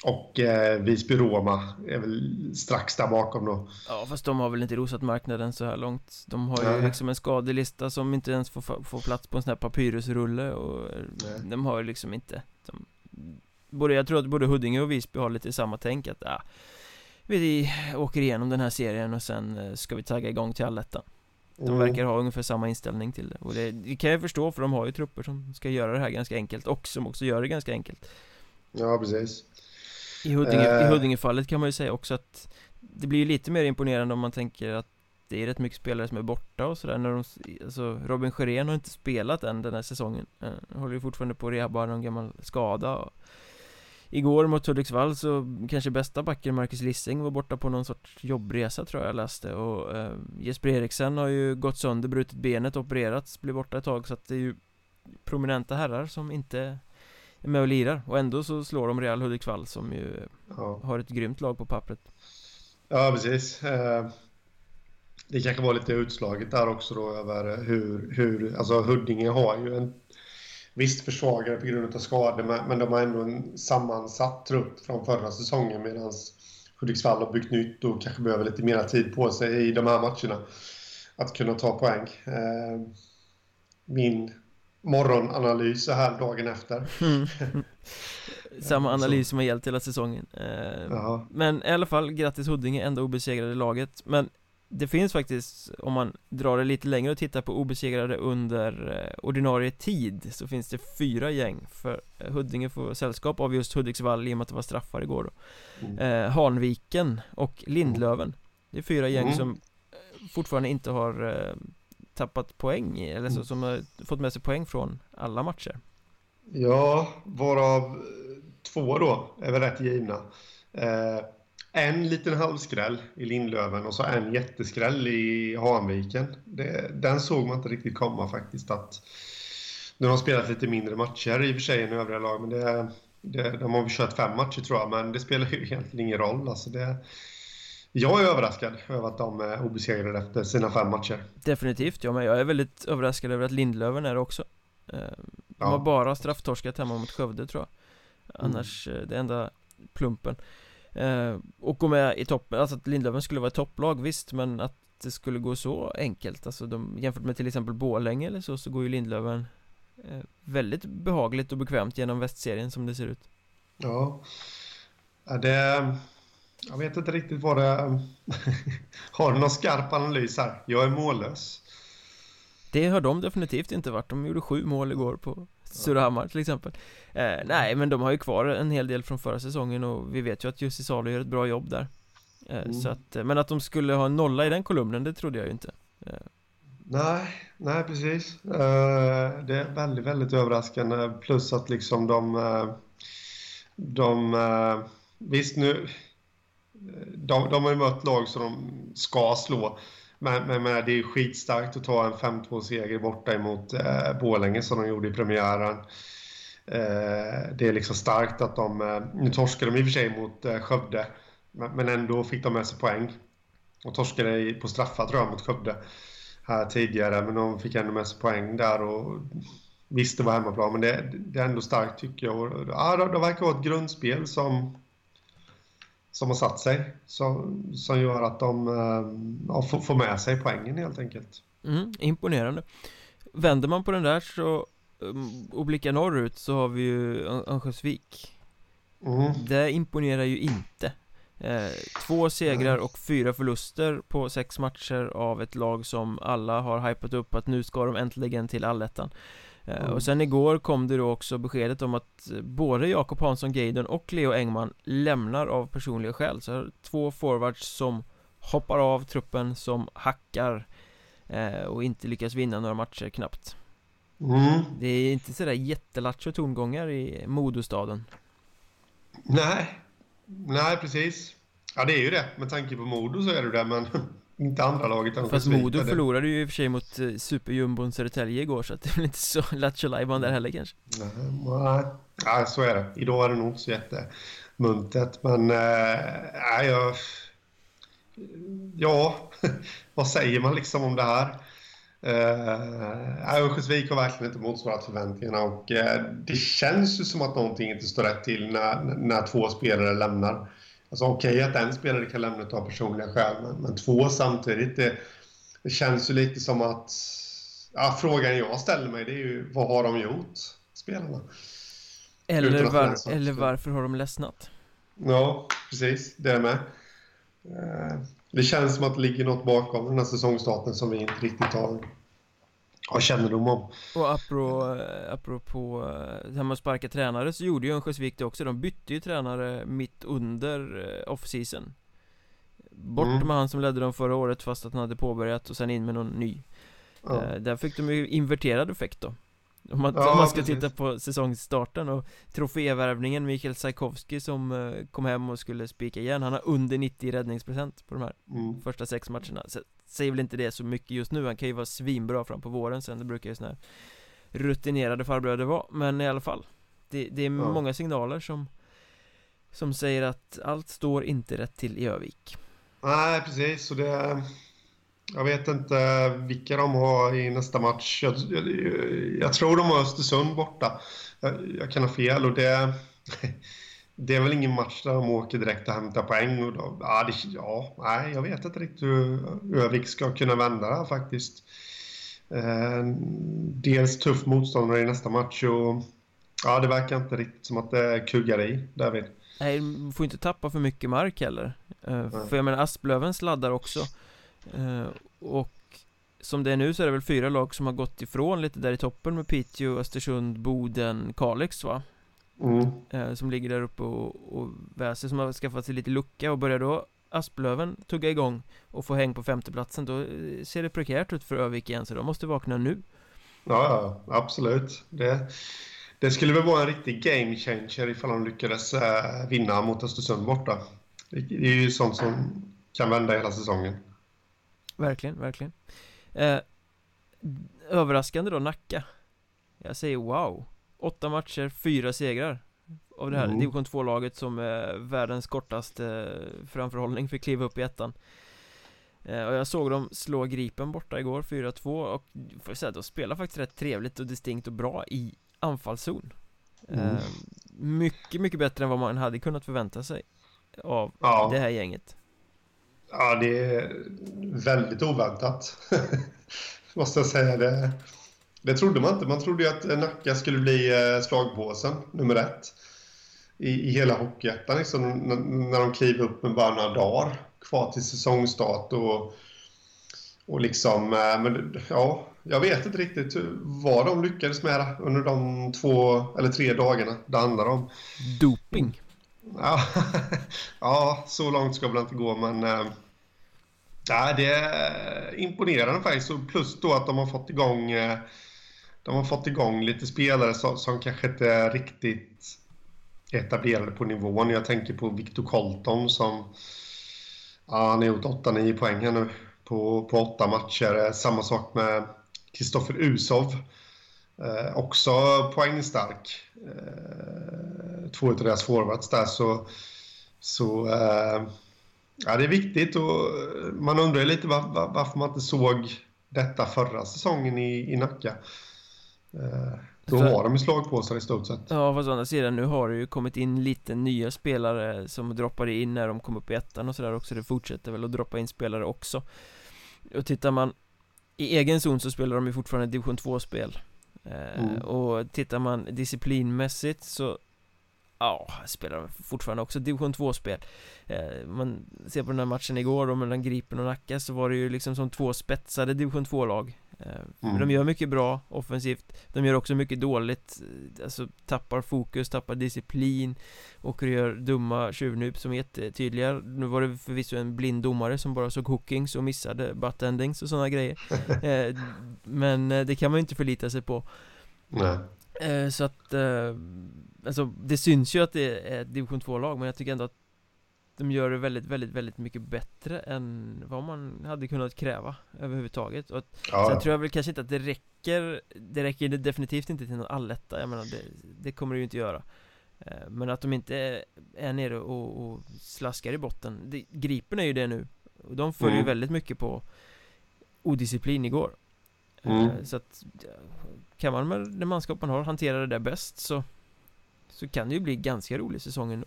Speaker 2: Och eh, Visby-Roma är väl strax där bakom då.
Speaker 1: Ja, fast de har väl inte rosat marknaden så här långt. De har ju liksom en skadelista som inte ens får, får plats på en sån här papyrusrulle och Nej. de har ju liksom inte de, både, Jag tror att både Huddinge och Visby har lite samma tänk att ah, vi åker igenom den här serien och sen eh, ska vi tagga igång till allettan. De mm. verkar ha ungefär samma inställning till det och det, det, kan jag förstå för de har ju trupper som ska göra det här ganska enkelt och som också gör det ganska enkelt.
Speaker 2: Ja, precis.
Speaker 1: I, Huddinge, uh. i eh. Huddingefallet kan man ju säga också att det blir ju lite mer imponerande om man tänker att det är rätt mycket spelare som är borta och sådär när de, alltså Robin Sjörén har inte spelat än den här säsongen uh, Håller ju fortfarande på att rehabba någon gammal skada och Igår mot Hudiksvall så kanske bästa backen Marcus Lissing var borta på någon sorts jobbresa tror jag jag läste och uh, Jesper Eriksen har ju gått sönder, brutit benet, opererats, blir borta ett tag så att det är ju prominenta herrar som inte är med och lirar och ändå så slår de Real Hudiksvall som ju ja. har ett grymt lag på pappret
Speaker 2: Ja precis eh, Det kanske var lite utslaget där också då över hur, hur alltså Huddinge har ju en Visst försvagare på grund av skador men de har ändå en sammansatt trupp från förra säsongen medan Hudiksvall har byggt nytt och kanske behöver lite mer tid på sig i de här matcherna att kunna ta poäng. Eh, min morgonanalys så här dagen efter. Mm.
Speaker 1: Samma analys som har gällt hela säsongen eh, Men i alla fall, grattis Huddinge, enda obesegrade laget Men det finns faktiskt, om man drar det lite längre och tittar på obesegrade under eh, ordinarie tid Så finns det fyra gäng För Huddinge får sällskap av just Hudiksvall i och med att det var straffar igår då mm. eh, Hanviken och Lindlöven Det är fyra gäng mm. som eh, fortfarande inte har eh, tappat poäng eller så, mm. som har fått med sig poäng från alla matcher
Speaker 2: Ja, varav två då är väl rätt givna eh, En liten halvskräll i Lindlöven och så en jätteskräll i Hanviken. Det, Den såg man inte riktigt komma faktiskt att Nu har de spelat lite mindre matcher i och för sig än övriga lag men det, det, de har väl kört fem matcher tror jag men det spelar ju egentligen ingen roll. Alltså det jag är överraskad över att de är obesegrade efter sina fem matcher.
Speaker 1: Definitivt, ja men jag är väldigt överraskad över att Lindlöven är det också eh, De ja. har bara strafftorskat hemma mot Skövde tror jag. Annars, mm. det enda plumpen eh, Och gå med i toppen, alltså att Lindlöven skulle vara ett topplag, visst men att det skulle gå så enkelt Alltså de, jämfört med till exempel Bålänge eller så, så går ju Lindlöven Väldigt behagligt och bekvämt genom västserien som det ser ut
Speaker 2: Ja Det jag vet inte riktigt vad det. Har du någon skarp analys här? Jag är mållös.
Speaker 1: Det har de definitivt inte varit. De gjorde sju mål igår på Surahammar till exempel. Eh, Nej men de har ju kvar en hel del från förra säsongen och vi vet ju att Jussi Salo gör ett bra jobb där. Eh, mm. Så att, men att de skulle ha en nolla i den kolumnen, det trodde jag ju inte. Eh.
Speaker 2: Nej, nej precis. Eh, Det är väldigt, väldigt överraskande. Plus att liksom de eh, De eh, Visst nu de, de har ju mött lag som de ska slå. Men, men, men det är skitstarkt att ta en 5-2-seger borta emot eh, Borlänge som de gjorde i premiären. Eh, det är liksom starkt att de... Eh, nu torskade de i och för sig mot eh, Skövde, men, men ändå fick de med sig poäng. Och torskade på straffar tror jag mot Skövde här tidigare, men de fick ändå med sig poäng där. Och, visst, det var hemmaplan, men det, det är ändå starkt tycker jag. Och, ja, det, det verkar vara ett grundspel som som har satt sig. Som, som gör att de eh, ja, får, får med sig poängen helt enkelt.
Speaker 1: Mm, imponerande. Vänder man på den där så um, och blickar norrut så har vi ju Örnsköldsvik. Mm. Det imponerar ju inte. Eh, två segrar och fyra förluster på sex matcher av ett lag som alla har hypat upp att nu ska de äntligen till allettan. Eh, mm. Och sen igår kom det då också beskedet om att både Jakob Hansson Geidon och Leo Engman lämnar av personliga skäl. Så två forwards som hoppar av truppen, som hackar eh, och inte lyckas vinna några matcher knappt. Mm. Det är inte sådär jättelattjo tongångar i Modostaden.
Speaker 2: Nej, nej precis. Ja det är ju det, med tanke på Modo så är det det men inte andra laget
Speaker 1: Fast Modo förlorade ju i och för sig mot eh, superjumbon Södertälje igår så att det är väl inte så lattjo där heller kanske
Speaker 2: Nej, nej, så är det Idag är det nog inte så jättemuntet men eh, nej, jag Ja, vad säger man liksom om det här? Uh, Örnsköldsvik har verkligen inte motsvarat förväntningarna och uh, det känns ju som att någonting inte står rätt till när, när två spelare lämnar. Alltså okej okay, att en spelare kan lämna av personliga skäl, men, men två samtidigt, det, det, känns ju lite som att... Ja, frågan jag ställer mig det är ju, vad har de gjort, spelarna?
Speaker 1: Eller, var, eller varför har de ledsnat?
Speaker 2: Ja, precis, det är med. Uh, det känns som att det ligger något bakom den här säsongstarten som vi inte riktigt har, har kännedom om.
Speaker 1: Och apropå, apropå det här med att sparka tränare så gjorde ju Örnsköldsvik det också. De bytte ju tränare mitt under eh, off-season. Bort mm. med han som ledde dem förra året fast att han hade påbörjat och sen in med någon ny. Ja. Eh, där fick de ju inverterad effekt då. Om man, ja, om man ska precis. titta på säsongsstarten och trofévärvningen Mikael Sajkovski som uh, kom hem och skulle spika igen Han har under 90 räddningsprocent på de här mm. första sex matcherna så, Säger väl inte det så mycket just nu, han kan ju vara svinbra fram på våren sen Det brukar ju såna här rutinerade farbröder vara Men i alla fall Det, det är ja. många signaler som Som säger att allt står inte rätt till i Övik
Speaker 2: Nej precis och det jag vet inte vilka de har i nästa match. Jag, jag, jag tror de har Östersund borta. Jag, jag, kan ha fel och det, det är väl ingen match där de åker direkt och hämtar poäng. Och då, ja, det, ja, nej, jag vet inte riktigt hur Övik ska kunna vända det här faktiskt. Eh, dels tuff motståndare i nästa match och ja, det verkar inte riktigt som att det kuggar i, David.
Speaker 1: Nej, får inte tappa för mycket mark heller. Eh, för jag menar, Asplöven sladdar också. Eh, och som det är nu så är det väl fyra lag som har gått ifrån lite där i toppen med Piteå, Östersund, Boden, Kalix va? Mm. Eh, som ligger där uppe och, och väser som har skaffat sig lite lucka och börjar då Asplöven tugga igång och få häng på femteplatsen. Då eh, ser det prekärt ut för Övik igen så de måste vakna nu.
Speaker 2: Ja, absolut. Det, det skulle väl vara en riktig game changer ifall de lyckades vinna mot Östersund borta. Det, det är ju sånt som kan vända hela säsongen
Speaker 1: Verkligen, verkligen. Eh, Överraskande då Nacka. Jag säger wow. Åtta matcher, fyra segrar Av det här. Mm. division 2-laget som är världens kortaste eh, framförhållning för att kliva upp i ettan. Eh, Och jag såg dem slå Gripen borta igår, 4-2 och får säga, de spelar faktiskt rätt trevligt och distinkt och bra i anfallszon. Mm. eh, Mycket, mycket bättre än vad man hade kunnat förvänta sig Av ja. det här gänget
Speaker 2: Ja, det är väldigt oväntat. Måste jag säga. Det, det trodde man inte. Man trodde ju att Nacka skulle bli eh, slagpåsen nummer ett i, i hela Hockeyettan. Liksom, när, de kliver upp med bara några dagar kvar till säsongstart. Och, och liksom, eh, men ja, jag vet inte riktigt vad de lyckades med under de två eller tre dagarna det handlar om.
Speaker 1: Doping.
Speaker 2: Ja, ja, så långt ska väl inte gå, men... Äh, det är imponerande faktiskt. Plus då att de har fått igång... Eh, de har fått igång lite spelare som, som kanske inte är riktigt etablerade på nivån. Jag tänker på Victor Colton som... Ja, han har gjort 8-9 poäng här nu på, på åtta matcher. Eh, samma sak med Kristoffer Usov. Eh, också poängstark. Eh, två av deras forwards där. Så, så eh, ja, det är viktigt och man undrar lite var, var, varför man inte såg detta förra säsongen i, i Nacka. Eh, då har de ju slagpåsar i stort sett.
Speaker 1: Ja, fast å andra sidan nu har det ju kommit in lite nya spelare som droppade in när de kom upp i ettan och sådär också. Det fortsätter väl att droppa in spelare också. Och tittar man i egen zon så spelar de ju fortfarande division 2-spel. Eh, mm. Och tittar man disciplinmässigt så Ja, spelar fortfarande också division 2-spel eh, Man ser på den här matchen igår då mellan Gripen och Nacka så var det ju liksom som två spetsade division 2-lag Eh, mm. De gör mycket bra offensivt. De gör också mycket dåligt Alltså tappar fokus, tappar disciplin Och gör dumma tjuvnyp som är jättetydliga. Nu var det förvisso en blind domare som bara såg hookings och missade butt endings och sådana grejer. Eh, Men eh, det kan man ju inte förlita sig på.
Speaker 2: Nej.
Speaker 1: Så att Alltså det syns ju att det är ett division 2-lag men jag tycker ändå att de gör det väldigt, väldigt, väldigt mycket bättre än vad man hade kunnat kräva överhuvudtaget och ja. Sen tror jag väl kanske inte att det räcker Det räcker definitivt inte till någon alletta, jag menar det, det kommer det ju inte göra eh, Men att de inte är, är nere och, och slaskar i botten det, Gripen är ju det nu Och de följer mm. väldigt mycket på Odisciplin igår mm. Så att kan man med det manskap man har hantera det där bäst så Så kan det ju bli ganska rolig säsong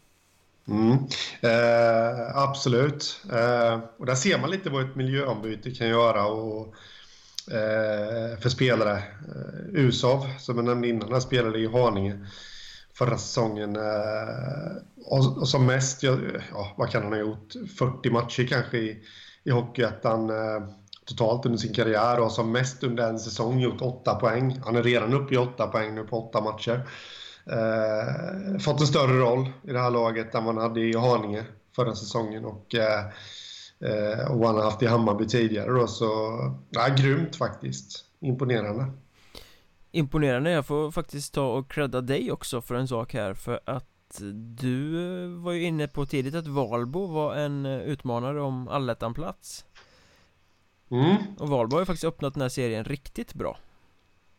Speaker 2: Mm. Eh, absolut. Eh, och där ser man lite vad ett miljöombyte kan göra och, eh, för spelare. Eh, Usov, som jag nämnde innan, han spelade i Haninge förra säsongen. Eh, och, och, som mest, ja, vad kan han ha gjort? 40 matcher kanske i, i Hockeyettan eh, totalt under sin karriär och har som mest under en säsong gjort 8 poäng. Han är redan uppe i 8 poäng nu på 8 matcher eh, fått en större roll i det här laget än man hade i Haninge förra säsongen och, eh, eh och han har haft i Hammarby tidigare då, så ja, grymt faktiskt. Imponerande.
Speaker 1: Imponerande, jag får faktiskt ta och credda dig också för en sak här för att du var ju inne på tidigt att Valbo var en utmanare om allettan-plats
Speaker 2: mm.
Speaker 1: Och Valbo har ju faktiskt öppnat den här serien riktigt bra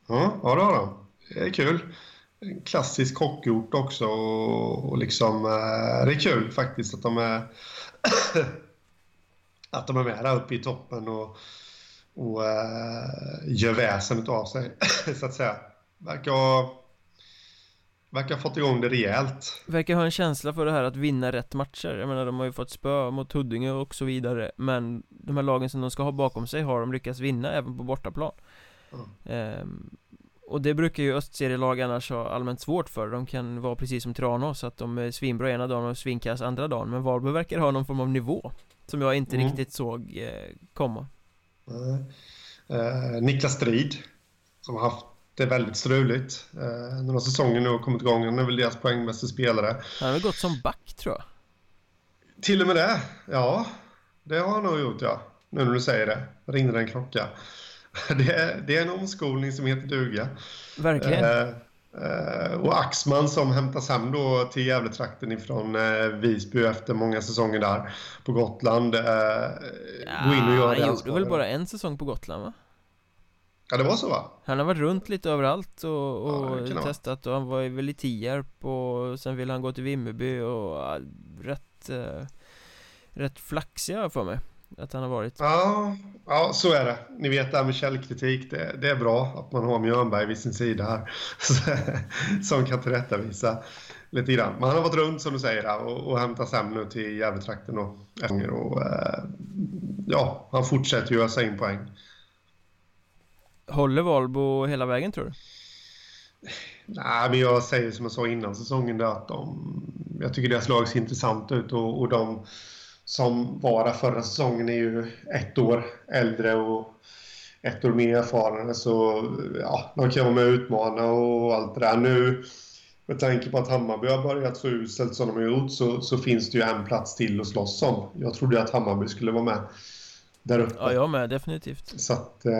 Speaker 2: Ja, ja det har de. Det är kul klassisk hockeyort också och, och liksom, eh, det är kul faktiskt att de är att de är med där uppe i toppen och, och eh, gör väsen av sig, så att säga. Verkar ha, verkar ha fått igång det rejält.
Speaker 1: Verkar ha en känsla för det här att vinna rätt matcher. Jag menar, de har ju fått spö mot Huddinge och så vidare, men de här lagen som de ska ha bakom sig har de lyckats vinna även på bortaplan. Mm. Ehm, och det brukar ju östserielag annars ha allmänt svårt för De kan vara precis som Tranås, att de är svinbra ena dagen och svinkass andra dagen Men Varberg verkar ha någon form av nivå Som jag inte mm. riktigt såg eh, komma
Speaker 2: mm. eh, Niklas Strid Som har haft det väldigt struligt eh, När säsongen nu har kommit igång Han är väl deras poängbästa spelare
Speaker 1: Han har väl gått som back tror jag
Speaker 2: Till och med det, ja Det har han nog gjort ja Nu när du säger det, ringde en klocka det, är, det är en omskolning som heter duga.
Speaker 1: Verkligen. Eh,
Speaker 2: eh, och Axman som hämtas hem då till Gävletrakten ifrån eh, Visby efter många säsonger där på Gotland. Eh,
Speaker 1: ja, gå in och göra Han gjorde väl bara en säsong på Gotland va?
Speaker 2: Ja det var så va?
Speaker 1: Han har varit runt lite överallt och, och ja, testat och han var väl i Tierp och sen ville han gå till Vimmerby och ja, rätt eh, Rätt flaxig för mig att han har varit.
Speaker 2: Ja, ja så är det. Ni vet det här med källkritik, det, det är bra att man har Mjörnberg vid sin sida här. som kan tillrättavisa lite grann. Men han har varit runt som du säger och, och hämtats hem nu till Gävletrakten och, och eh, ja, han fortsätter ju ösa in poäng.
Speaker 1: Håller Valbo hela vägen tror du?
Speaker 2: Nej, men jag säger som jag sa innan säsongen där att de, jag tycker deras lag ser intressant ut och, och de som var där förra säsongen är ju ett år äldre och ett år mer erfarna. Så ja, de kan vara med och utmana och allt det där. Nu med tanke på att Hammarby har börjat så uselt som de har gjort så, så finns det ju en plats till att slåss om. Jag trodde att Hammarby skulle vara med där uppe.
Speaker 1: Ja, jag med, definitivt.
Speaker 2: Så att, eh,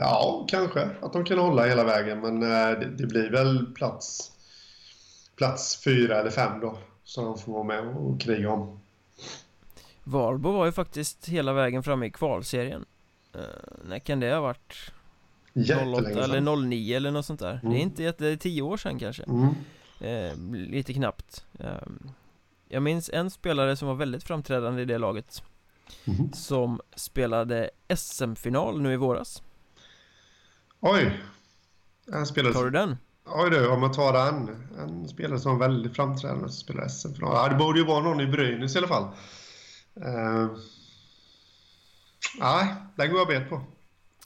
Speaker 2: ja, kanske att de kan hålla hela vägen. Men eh, det, det, blir väl plats, plats fyra eller fem då. Som de får vara med och kriga om.
Speaker 1: Valbo var ju faktiskt hela vägen framme i kvalserien uh, När kan det ha varit? 08 eller 09 eller något sånt där mm. Det är mm. inte jätte, det är 10 år sedan kanske mm. uh, Lite knappt uh, Jag minns en spelare som var väldigt framträdande i det laget mm. Som spelade SM-final nu i våras
Speaker 2: Oj! Han spelade...
Speaker 1: Tar du den?
Speaker 2: Oj du, om man tar den En spelare som var väldigt framträdande som spelade SM-final Ja, det borde ju vara någon i Brynäs i alla fall Uh, nej, den går jag bet på.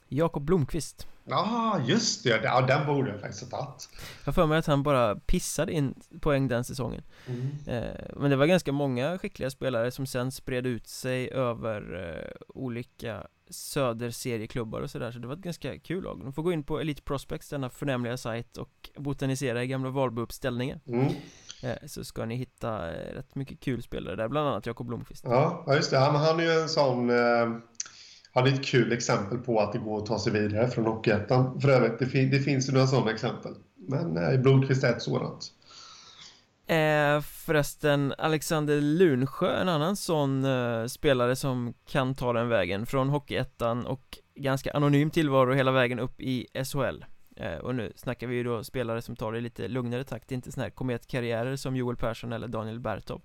Speaker 1: Jakob Blomqvist.
Speaker 2: Ja, just det. Ja, den borde jag faktiskt ha tagit.
Speaker 1: Jag för mig att han bara pissade in poäng den säsongen. Mm. Eh, men det var ganska många skickliga spelare som sen spred ut sig över eh, olika söderserieklubbar och sådär. Så det var ett ganska kul lag. De får gå in på Elite Prospects, denna förnämliga sajt och botanisera i gamla Valbo-uppställningar. Mm. Eh, så ska ni hitta eh, rätt mycket kul spelare där, bland annat Jakob Blomqvist.
Speaker 2: Ja, just det. Han, han är ju en sån... Han är ett kul exempel på att det går att ta sig vidare från Hockeyettan. För övrigt, det, fin det finns ju några sådana exempel. Men eh, Blomqvist är ett sådant.
Speaker 1: Eh, förresten, Alexander Lunsjö, en annan sån eh, spelare som kan ta den vägen från Hockeyettan och ganska anonym tillvaro hela vägen upp i SHL. Eh, och nu snackar vi ju då spelare som tar det i lite lugnare takt, inte sådana här kometkarriärer som Joel Persson eller Daniel Bertov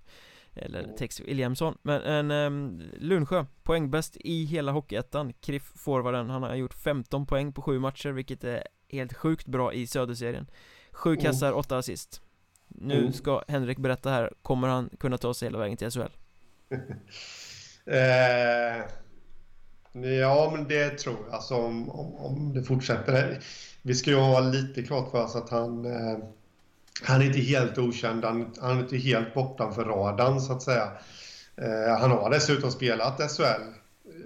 Speaker 1: eller Tex Williamson Men en, um, Lundsjö, poängbäst i hela Hockeyettan Kriff forwarden, han har gjort 15 poäng på sju matcher Vilket är helt sjukt bra i Söderserien Sju mm. kassar, mm. åtta assist Nu mm. ska Henrik berätta här, kommer han kunna ta sig hela vägen till SHL?
Speaker 2: eh, ja, men det tror jag, alltså om, om, om det fortsätter Vi ska ju ha lite klart för oss att han eh, han är inte helt okänd, han, han är inte helt bortanför radarn så att säga. Eh, han har dessutom spelat SHL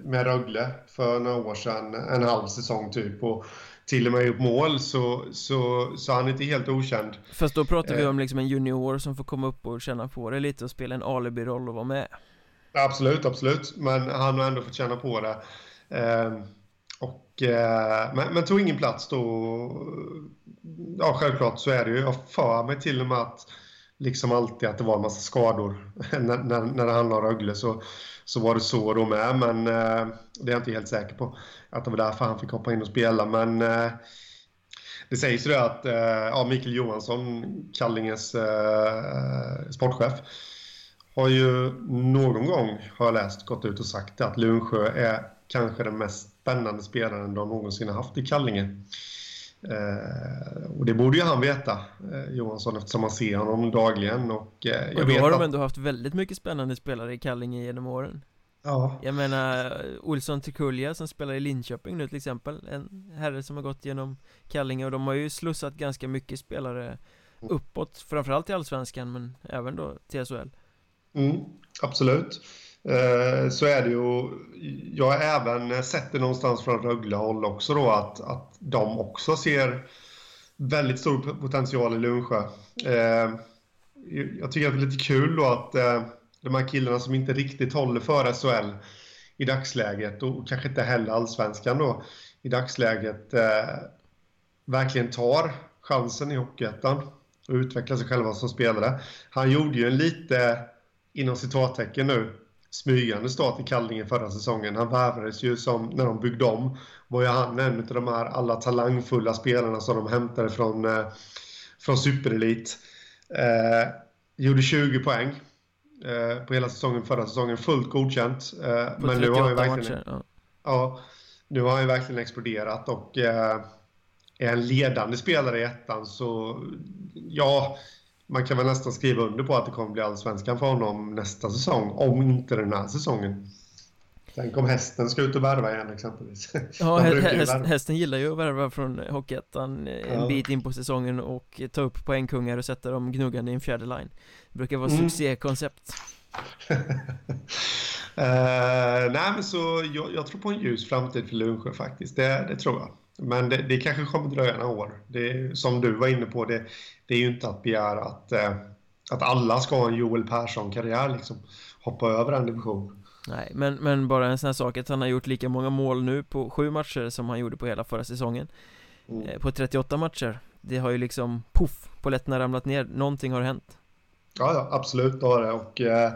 Speaker 2: med Rögle för några år sedan, en halv säsong typ. Och till och med gjort mål, så, så, så han är inte helt okänd.
Speaker 1: Fast då pratar vi eh. om liksom en junior som får komma upp och känna på det lite och spela en alibi-roll och vara med.
Speaker 2: Absolut, absolut. Men han har ändå fått känna på det. Och, eh, men, men, tog ingen plats då. Ja, självklart så är det ju. Jag för mig till och med att liksom alltid att det var en massa skador när, när, när det handlar om Rögle så, så var det så då med. Men eh, det är jag inte helt säker på. Att det var därför han fick hoppa in och spela. Men eh, det sägs ju att eh, ja, Mikael Johansson, Kallinges eh, sportchef, har ju någon gång, har jag läst, gått ut och sagt att Lundsjö är kanske den mest spännande spelaren de någonsin har haft i Kallinge. Eh, och det borde ju han veta, eh, Johansson, eftersom man ser honom dagligen. Och, eh,
Speaker 1: jag och då har de ändå haft väldigt mycket spännande spelare i Kallinge genom åren. Ja. Jag menar, Olsson Tikulja som spelar i Linköping nu till exempel En herre som har gått genom Kallinge och de har ju slussat ganska mycket spelare uppåt Framförallt i Allsvenskan men även då till SHL
Speaker 2: mm, Absolut Eh, så är det ju. Jag har även sett det någonstans från Rögle-håll också då att, att de också ser väldigt stor potential i Lundsjö. Eh, jag tycker att det är lite kul då att eh, de här killarna som inte riktigt håller för SHL i dagsläget och kanske inte heller allsvenskan då i dagsläget eh, verkligen tar chansen i Hockeyettan och utvecklar sig själva som spelare. Han gjorde ju en lite, inom citattecken nu, smygande start i Kallinge förra säsongen. Han värvades ju som, när de byggde om, var ju han en av de här alla talangfulla spelarna som de hämtade från, eh, från superelit. Eh, gjorde 20 poäng eh, på hela säsongen förra säsongen, fullt godkänt. Eh, men nu har han verkligen... Matcher, ja. ja. nu har han ju verkligen exploderat och eh, är en ledande spelare i ettan så ja, man kan väl nästan skriva under på att det kommer bli allsvenskan för honom nästa säsong, om inte den här säsongen. Tänk om hästen ska ut och värva igen exempelvis.
Speaker 1: Ja, häst, hästen gillar ju att värva från Hockeyettan en ja. bit in på säsongen och ta upp poängkungar och sätta dem gnuggande i en fjärde line. Det brukar vara mm. succékoncept.
Speaker 2: uh, nej men så jag, jag, tror på en ljus framtid för Lundsjö faktiskt, det, det tror jag. Men det, det kanske kommer dröja några år. Det, som du var inne på, det, det är ju inte att begära att, eh, att alla ska ha en Joel Persson-karriär liksom. Hoppa över en division.
Speaker 1: Nej, men, men bara en sån här sak att han har gjort lika många mål nu på sju matcher som han gjorde på hela förra säsongen. Mm. Eh, på 38 matcher. Det har ju liksom, poff, polletterna ramlat ner. Någonting har hänt.
Speaker 2: Ja, ja absolut, det har det. Och, eh,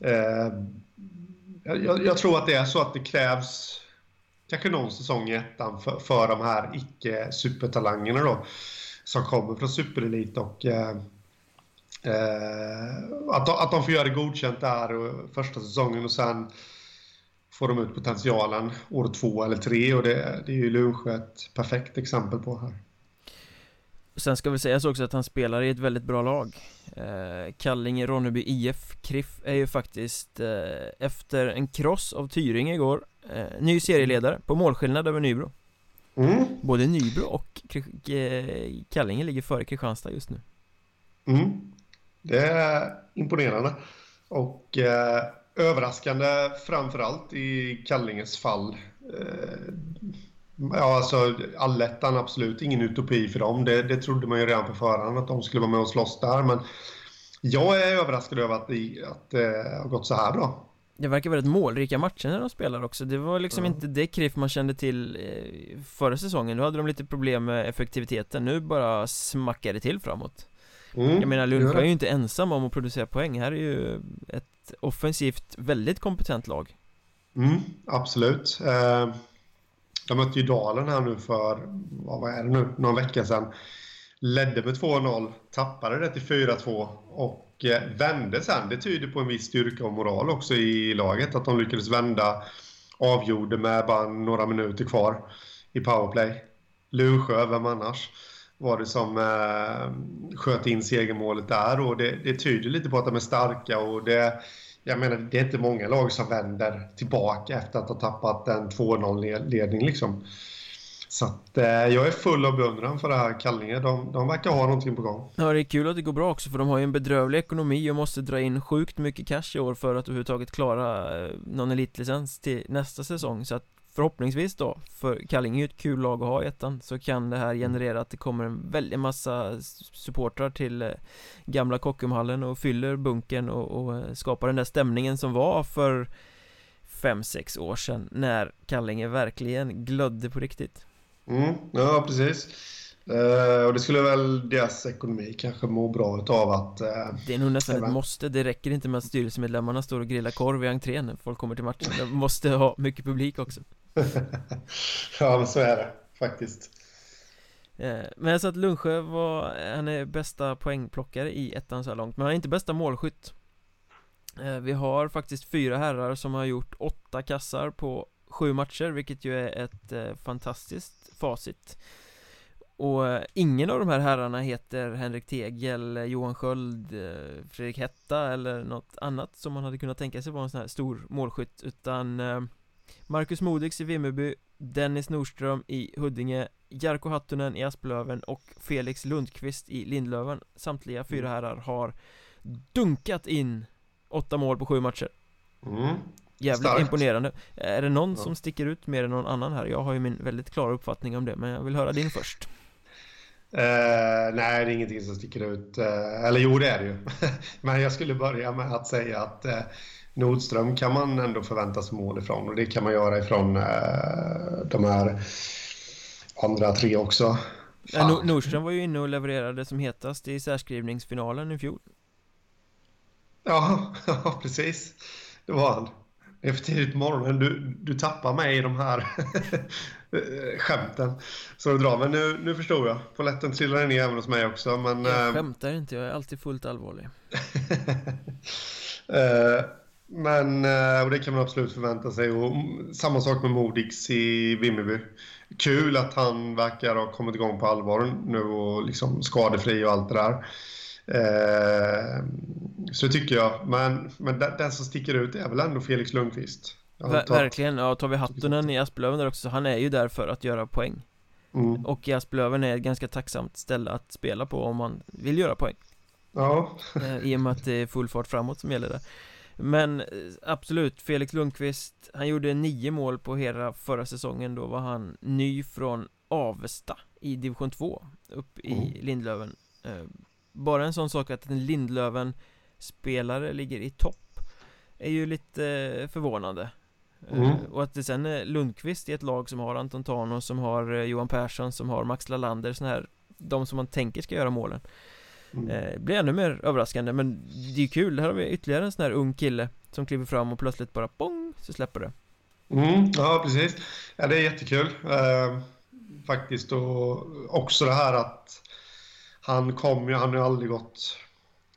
Speaker 2: eh, jag, jag, tror att det är så att det krävs kanske någon säsong i ettan för, för de här icke-supertalangerna då som kommer från superelit och eh, eh, att, de, att de får göra det godkänt där och första säsongen och sen får de ut potentialen år två eller tre och det, det är ju Lundsjö ett perfekt exempel på här.
Speaker 1: Sen ska vi sägas också att han spelar i ett väldigt bra lag. Eh, Kallinge Ronneby IF Kriff är ju faktiskt eh, efter en kross av Tyringe igår eh, Ny serieledare på målskillnad över Nybro. Mm. Både Nybro och Kallinge ligger före Kristianstad just nu.
Speaker 2: Mm. Det är imponerande. Och eh, överraskande framförallt i Kallinges fall. Eh, Ja, alltså allettan absolut ingen utopi för dem. Det, det trodde man ju redan på förhand att de skulle vara med och slåss där. Men jag är överraskad över att det, att det har gått så här bra.
Speaker 1: Det verkar väldigt målrika matcher när de spelar också Det var liksom mm. inte det KRIF man kände till eh, förra säsongen Då hade de lite problem med effektiviteten Nu bara smackar det till framåt mm. Jag menar Lundsjö är ju inte ensam om att producera poäng Här är ju ett offensivt väldigt kompetent lag
Speaker 2: mm, Absolut eh, de mötte ju Dalen här nu för, vad är det nu, någon vecka sedan Ledde med 2-0, tappade det till 4-2 och eh, vände sen. Det tyder på en viss styrka och moral också i laget. Att de lyckades vända, avgjorde med bara några minuter kvar i powerplay. Lunsjö, vem annars? Var det som eh, sköt in segermålet där och det, det tyder lite på att de är starka och det jag menar, det är inte många lag som vänder tillbaka efter att ha tappat en 2-0-ledning liksom. Så att, eh, jag är full av beundran för det här Kallinge. De, de verkar ha någonting på gång.
Speaker 1: Ja, det är kul att det går bra också för de har ju en bedrövlig ekonomi och måste dra in sjukt mycket cash i år för att överhuvudtaget klara eh, någon elitlicens till nästa säsong. Så att förhoppningsvis då, för Kallinge är ju ett kul lag att ha i ettan, så kan det här generera att det kommer en väldig massa supportrar till eh, gamla Kockumhallen och fyller bunkern och, och eh, skapar den där stämningen som var för 5-6 år sedan när Kallinge verkligen glödde på riktigt.
Speaker 2: Mm, ja, precis. Uh, och det skulle väl deras ekonomi kanske må bra av att... Uh,
Speaker 1: det är nog nästan ett måste, det räcker inte med att styrelsemedlemmarna står och grillar korv i entrén när folk kommer till matchen. De måste ha mycket publik också.
Speaker 2: Ja, men så är det faktiskt.
Speaker 1: Uh, Men jag sa att Lundsjö var, han är bästa poängplockare i ettan så här långt. Men han är inte bästa målskytt. Vi har faktiskt fyra herrar som har gjort åtta kassar på sju matcher, vilket ju är ett fantastiskt facit och eh, ingen av de här herrarna heter Henrik Tegel, Johan Sköld, eh, Fredrik Hetta eller något annat som man hade kunnat tänka sig vara en sån här stor målskytt utan eh, Marcus Modigs i Vimmerby, Dennis Nordström i Huddinge, Jarko Hattunen i Asplöven och Felix Lundqvist i Lindlöven Samtliga fyra mm. herrar har dunkat in åtta mål på sju matcher mm. Jävligt Starkt. imponerande Är det någon ja. som sticker ut mer än någon annan här? Jag har ju min väldigt klara uppfattning om det men jag vill höra din först
Speaker 2: Uh, nej, det är ingenting som sticker ut. Uh, eller jo, det är det ju. Men jag skulle börja med att säga att uh, Nordström kan man ändå förvänta sig mål ifrån och det kan man göra ifrån de här andra tre också.
Speaker 1: Ja, Nordström var ju inne och levererade som hetast i särskrivningsfinalen i fjol.
Speaker 2: Ja, ja precis. Det var han. Det är för tidigt på morgonen. Du, du tappar mig i de här skämten som du drar. Men nu, nu förstår jag. Polletten trillar ner även hos mig också. Men,
Speaker 1: jag äh... skämtar inte, jag är alltid fullt allvarlig.
Speaker 2: uh, men, och det kan man absolut förvänta sig. Och samma sak med Modigs i Vimmerby. Kul att han verkar ha kommit igång på allvar nu och liksom skadefri och allt det där. Uh, så tycker jag. Men, men den, den som sticker ut är väl ändå Felix Lundqvist.
Speaker 1: Ver verkligen, ja tar vi Hattunen i Asplöven där också så han är ju där för att göra poäng. Mm. Och i Asplöven är ett ganska tacksamt ställe att spela på om man vill göra poäng.
Speaker 2: Ja.
Speaker 1: Eh, I och med att det är full fart framåt som gäller där. Men eh, absolut, Felix Lundqvist Han gjorde nio mål på hela förra säsongen. Då var han ny från Avesta i division 2 Upp i mm. Lindlöven. Eh, Bara en sån sak att en Lindlöven spelare ligger i topp är ju lite förvånande Mm. Eh, och att det sen är Lundqvist i ett lag som har Anton Tano, som har eh, Johan Persson, som har Max Lalander, sån här De som man tänker ska göra målen. Mm. eh, Blir ännu mer överraskande, men det är kul, här har vi ytterligare en sån här ung kille Som kliver fram och plötsligt bara bong, så släpper det.
Speaker 2: Mm, Ja, precis. Ja, det är jättekul. Eh, Faktiskt, och också det här att Han kom ju, han har ju aldrig gått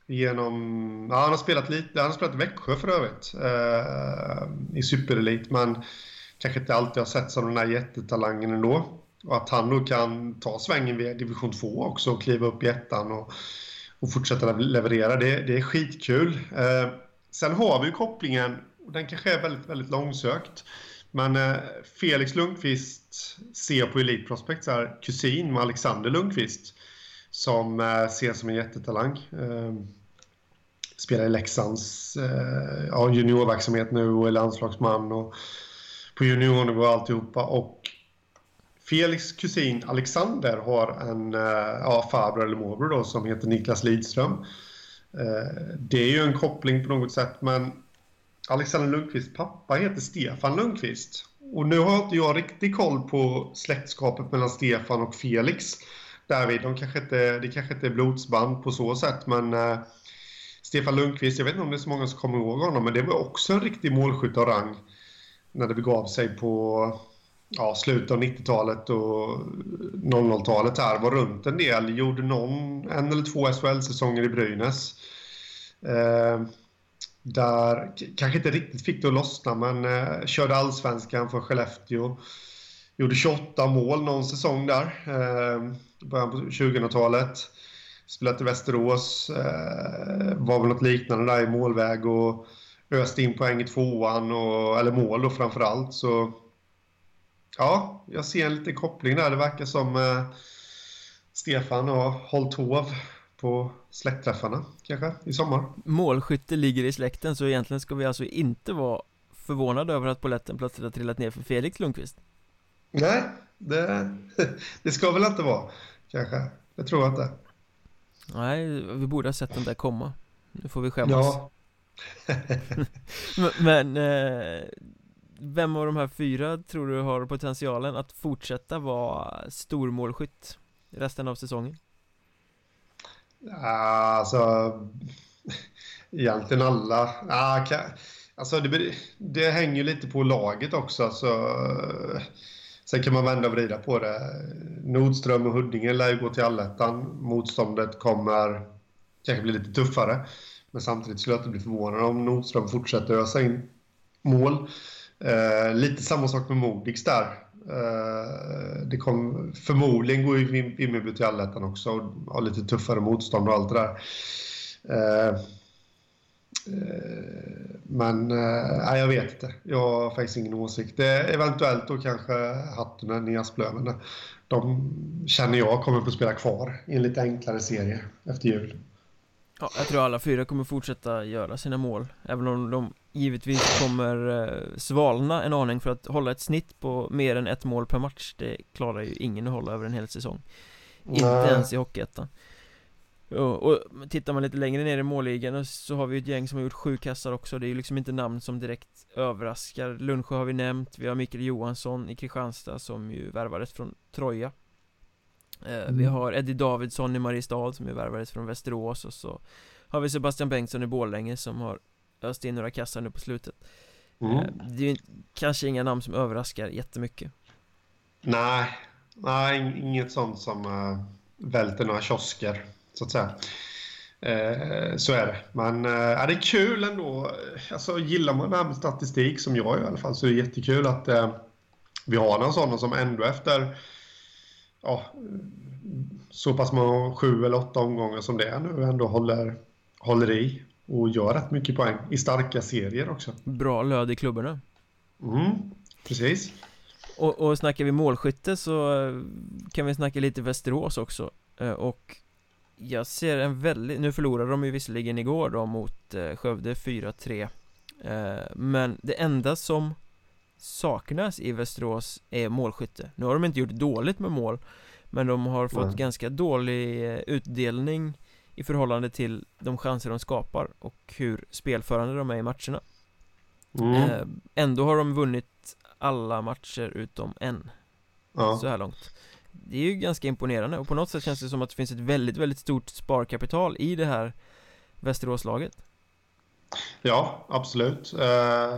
Speaker 2: genom... Ja, han har spelat lite, han har spelat i Växjö för övrigt eh, i superelit men kanske inte alltid har sett som den här jättetalangen ändå. Och att han då kan ta svängen via division 2 också och kliva upp i ettan och, och fortsätta leverera, det, det är skitkul. Eh, sen har vi ju kopplingen, och den kanske är väldigt, väldigt långsökt, men eh, Felix Lundqvist ser på Elite Prospects är kusin med Alexander Lundqvist som eh, ses som en jättetalang. Eh, spelar i Leksands eh, ja, juniorverksamhet nu och är landslagsman och på juniornivå och alltihopa. Och Felix kusin Alexander har en eh, ja, farbror eller morbror då, som heter Niklas Lidström. Eh, det är ju en koppling på något sätt, men Alexander Lundqvists pappa heter Stefan Lundqvist. Och nu har inte jag riktigt koll på släktskapet mellan Stefan och Felix därvid. De kanske inte, det kanske inte är blodsband på så sätt, men eh, Stefan Lundqvist, jag vet inte om det är så många som kommer ihåg honom, men det var också en riktig målskytt av rang när det begav sig på ja, slutet av 90-talet och 00-talet här. Var runt en del, gjorde någon, en eller två SHL-säsonger i Brynäs. Eh, där kanske inte riktigt fick det att lossna, men eh, körde allsvenskan för Skellefteå. Gjorde 28 mål någon säsong där, eh, början på 2000-talet. Spelade i Västerås, eh, var väl något liknande där i målväg och öste in poäng i tvåan, och, eller mål då framför allt. Så ja, jag ser en liten koppling där. Det verkar som eh, Stefan har hållit hov på släktträffarna kanske i sommar.
Speaker 1: Målskytte ligger i släkten så egentligen ska vi alltså inte vara förvånade över att poletten plötsligt har trillat ner för Felix Lundqvist.
Speaker 2: Nej, det, det ska väl inte vara kanske. Det tror jag inte.
Speaker 1: Nej, vi borde ha sett den där komma. Nu får vi skämmas. Ja. men, men eh, vem av de här fyra tror du har potentialen att fortsätta vara stormålskytt resten av säsongen?
Speaker 2: Alltså, egentligen alla. Alltså det, det hänger lite på laget också. Alltså, sen kan man vända och vrida på det. Nordström och Huddinge lär ju gå till allettan. Motståndet kommer kanske bli lite tuffare. Men samtidigt skulle jag inte bli förvånad om Nordström fortsätter ösa in mål. Eh, lite samma sak med Modigs där. Eh, det kom, förmodligen går ju Vimmerby till allettan också och har lite tuffare motstånd och allt det där. Eh, men nej, jag vet inte. Jag har faktiskt ingen åsikt. Eventuellt då kanske Hattunen i Asplöven. De känner jag kommer få spela kvar i en lite enklare serie efter jul.
Speaker 1: Ja, jag tror alla fyra kommer fortsätta göra sina mål Även om de givetvis kommer eh, svalna en aning för att hålla ett snitt på mer än ett mål per match Det klarar ju ingen att hålla över en hel säsong Inte ens i Hockeyettan och, och tittar man lite längre ner i målligan så har vi ett gäng som har gjort sju kassar också. Det är ju liksom inte namn som direkt överraskar. Lundsjö har vi nämnt, vi har Mikael Johansson i Kristianstad som ju värvades från Troja. Eh, mm. Vi har Eddie Davidsson i Mariestad som ju värvades från Västerås och så har vi Sebastian Bengtsson i Borlänge som har öst in några kassar nu på slutet. Mm. Eh, det är ju kanske inga namn som överraskar jättemycket.
Speaker 2: Nej, nej inget sånt som uh, välter några kiosker så att säga uh, så är det. Men uh, det är kul ändå. Alltså, gillar man det här med statistik, som jag i alla fall, så är det jättekul att uh, vi har någon sån som ändå efter ja, så pass många sju eller åtta omgångar som det är nu ändå håller, håller i och gör rätt mycket poäng i starka serier också.
Speaker 1: Bra löd i klubborna.
Speaker 2: Mm, precis.
Speaker 1: Och, och snackar vi målskytte så eh, kan vi snacka lite Västerås också. Eh, och jag ser en väldigt, nu förlorade de ju visserligen igår då mot eh, Skövde 4-3 Men det enda som saknas i Västerås är målskytte Nu har de inte gjort dåligt med mål Men de har fått mm. ganska dålig eh, utdelning i förhållande till de chanser de skapar och hur spelförande de är i matcherna mm. eh, Ändå har de vunnit alla matcher utom en ja. Så här långt det är ju ganska imponerande och på något sätt känns det som att det finns ett väldigt, väldigt stort sparkapital i det här Västeråslaget
Speaker 2: Ja, absolut. Eh,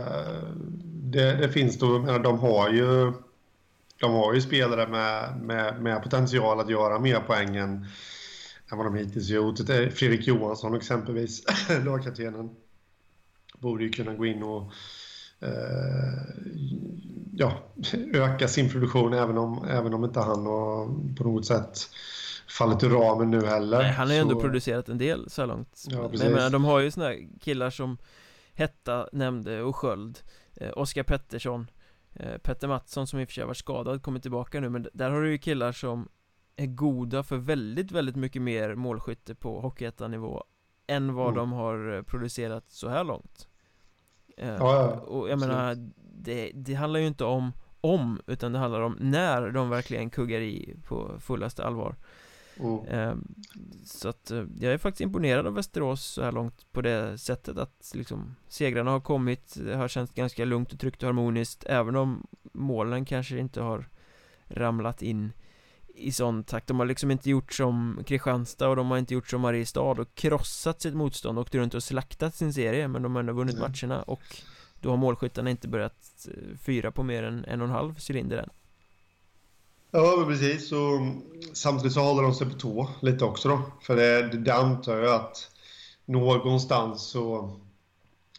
Speaker 2: det, det finns då, menar, de har ju de har ju spelare med, med, med potential att göra mer poäng än, än vad de hittills gjort. Eh, Fredrik Johansson exempelvis, lagkaptenen, borde ju kunna gå in och ja, öka sin produktion även om, även om inte han har på något sätt fallit ur ramen nu heller.
Speaker 1: Nej, han har ju ändå producerat en del så här långt. Ja, Men jag menar, de har ju såna killar som Hetta nämnde och Sköld eh, Oskar Pettersson eh, Petter Mattsson som i och för sig varit skadad kommer tillbaka nu men där har du ju killar som är goda för väldigt, väldigt mycket mer målskytte på Hockeyettan-nivå än vad mm. de har eh, producerat så här långt. eh, ja, ja, Och jag menar, det, det handlar ju inte om om, utan det handlar om när de verkligen kuggar i på fullaste allvar. Mm. Så att eh, jag är faktiskt imponerad av Västerås så här långt på det sättet att liksom segrarna har kommit, det har känts ganska lugnt och tryggt och harmoniskt även om målen kanske inte har ramlat in i sån takt. De har liksom inte gjort som Kristianstad och de har inte gjort som Mariestad och krossat sitt motstånd, åkt runt och slaktat sin serie men de har ändå vunnit mm. matcherna och då har målskyttarna inte börjat eh, fyra på mer än en och en halv cylinder än.
Speaker 2: Ja, precis. Och samtidigt så håller de sig på tå lite också då. För det, det antar jag att någonstans så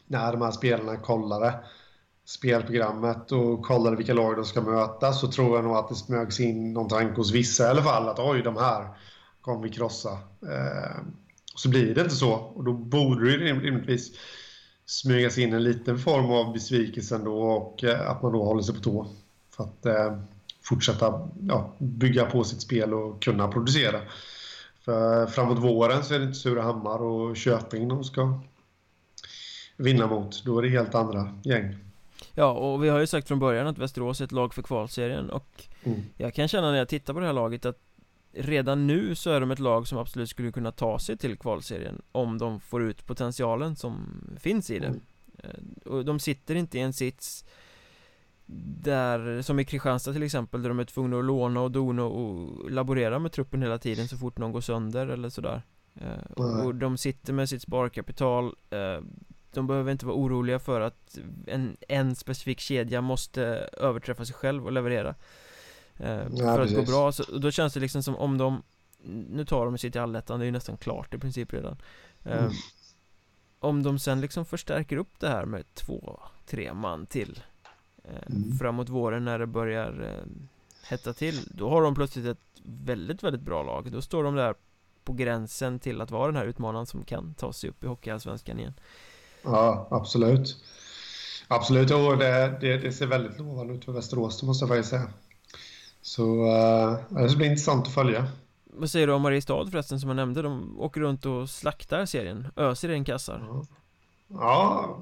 Speaker 2: när de här spelarna kollade spelprogrammet och kollade vilka lag de ska möta så tror jag nog att det smögs in någon tanke hos vissa i alla fall att oj, de här kommer vi krossa. Eh, så blir det inte så och då borde det rimligtvis smygas in en liten form av besvikelse ändå och eh, att man då håller sig på tå för att eh, fortsätta ja, bygga på sitt spel och kunna producera. För framåt våren så är det inte Surahammar och Köping de ska vinna mot. Då är det helt andra gäng.
Speaker 1: Ja, och vi har ju sagt från början att Västerås är ett lag för kvalserien och mm. jag kan känna när jag tittar på det här laget att redan nu så är de ett lag som absolut skulle kunna ta sig till kvalserien om de får ut potentialen som finns i det. Mm. Eh, och de sitter inte i en sits där, som i Kristianstad till exempel, där de är tvungna att låna och dona och laborera med truppen hela tiden så fort någon går sönder eller sådär. Mm. Och de sitter med sitt sparkapital eh, de behöver inte vara oroliga för att en, en specifik kedja måste överträffa sig själv och leverera eh, ja, För precis. att gå bra, så då känns det liksom som om de Nu tar de sig till allettan, det är ju nästan klart i princip redan eh, mm. Om de sen liksom förstärker upp det här med två, tre man till eh, mm. Framåt våren när det börjar eh, hetta till Då har de plötsligt ett väldigt, väldigt bra lag Då står de där på gränsen till att vara den här utmanaren som kan ta sig upp i Hockeyallsvenskan igen
Speaker 2: Ja, absolut. Absolut, och det, det, det, ser väldigt lovande ut för Västerås, det måste jag faktiskt säga. Så uh, det blir intressant att följa.
Speaker 1: Vad säger du om Mariestad förresten som jag nämnde? De åker runt och slaktar serien, öser in kassar.
Speaker 2: Ja. ja,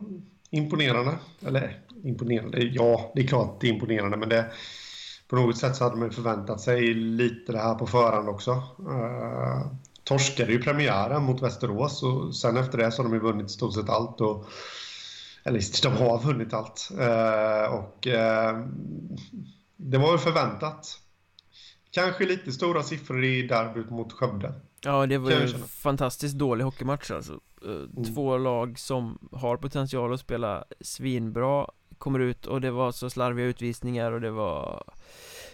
Speaker 2: imponerande. Eller imponerande, ja, det är klart det är imponerande, men det på något sätt så hade man förväntat sig lite det här på förhand också. Uh, torskade ju premiären mot Västerås och sen efter det så har de ju vunnit stort sett allt. Och, eller de har vunnit allt. Eh, och eh, det var väl förväntat. Kanske lite stora siffror i derbyt mot Skövde.
Speaker 1: Ja, det var ju en fantastiskt dålig hockeymatch alltså. Eh, mm. Två mm. lag som har potential att spela svinbra kommer ut och det var så slarviga utvisningar och det var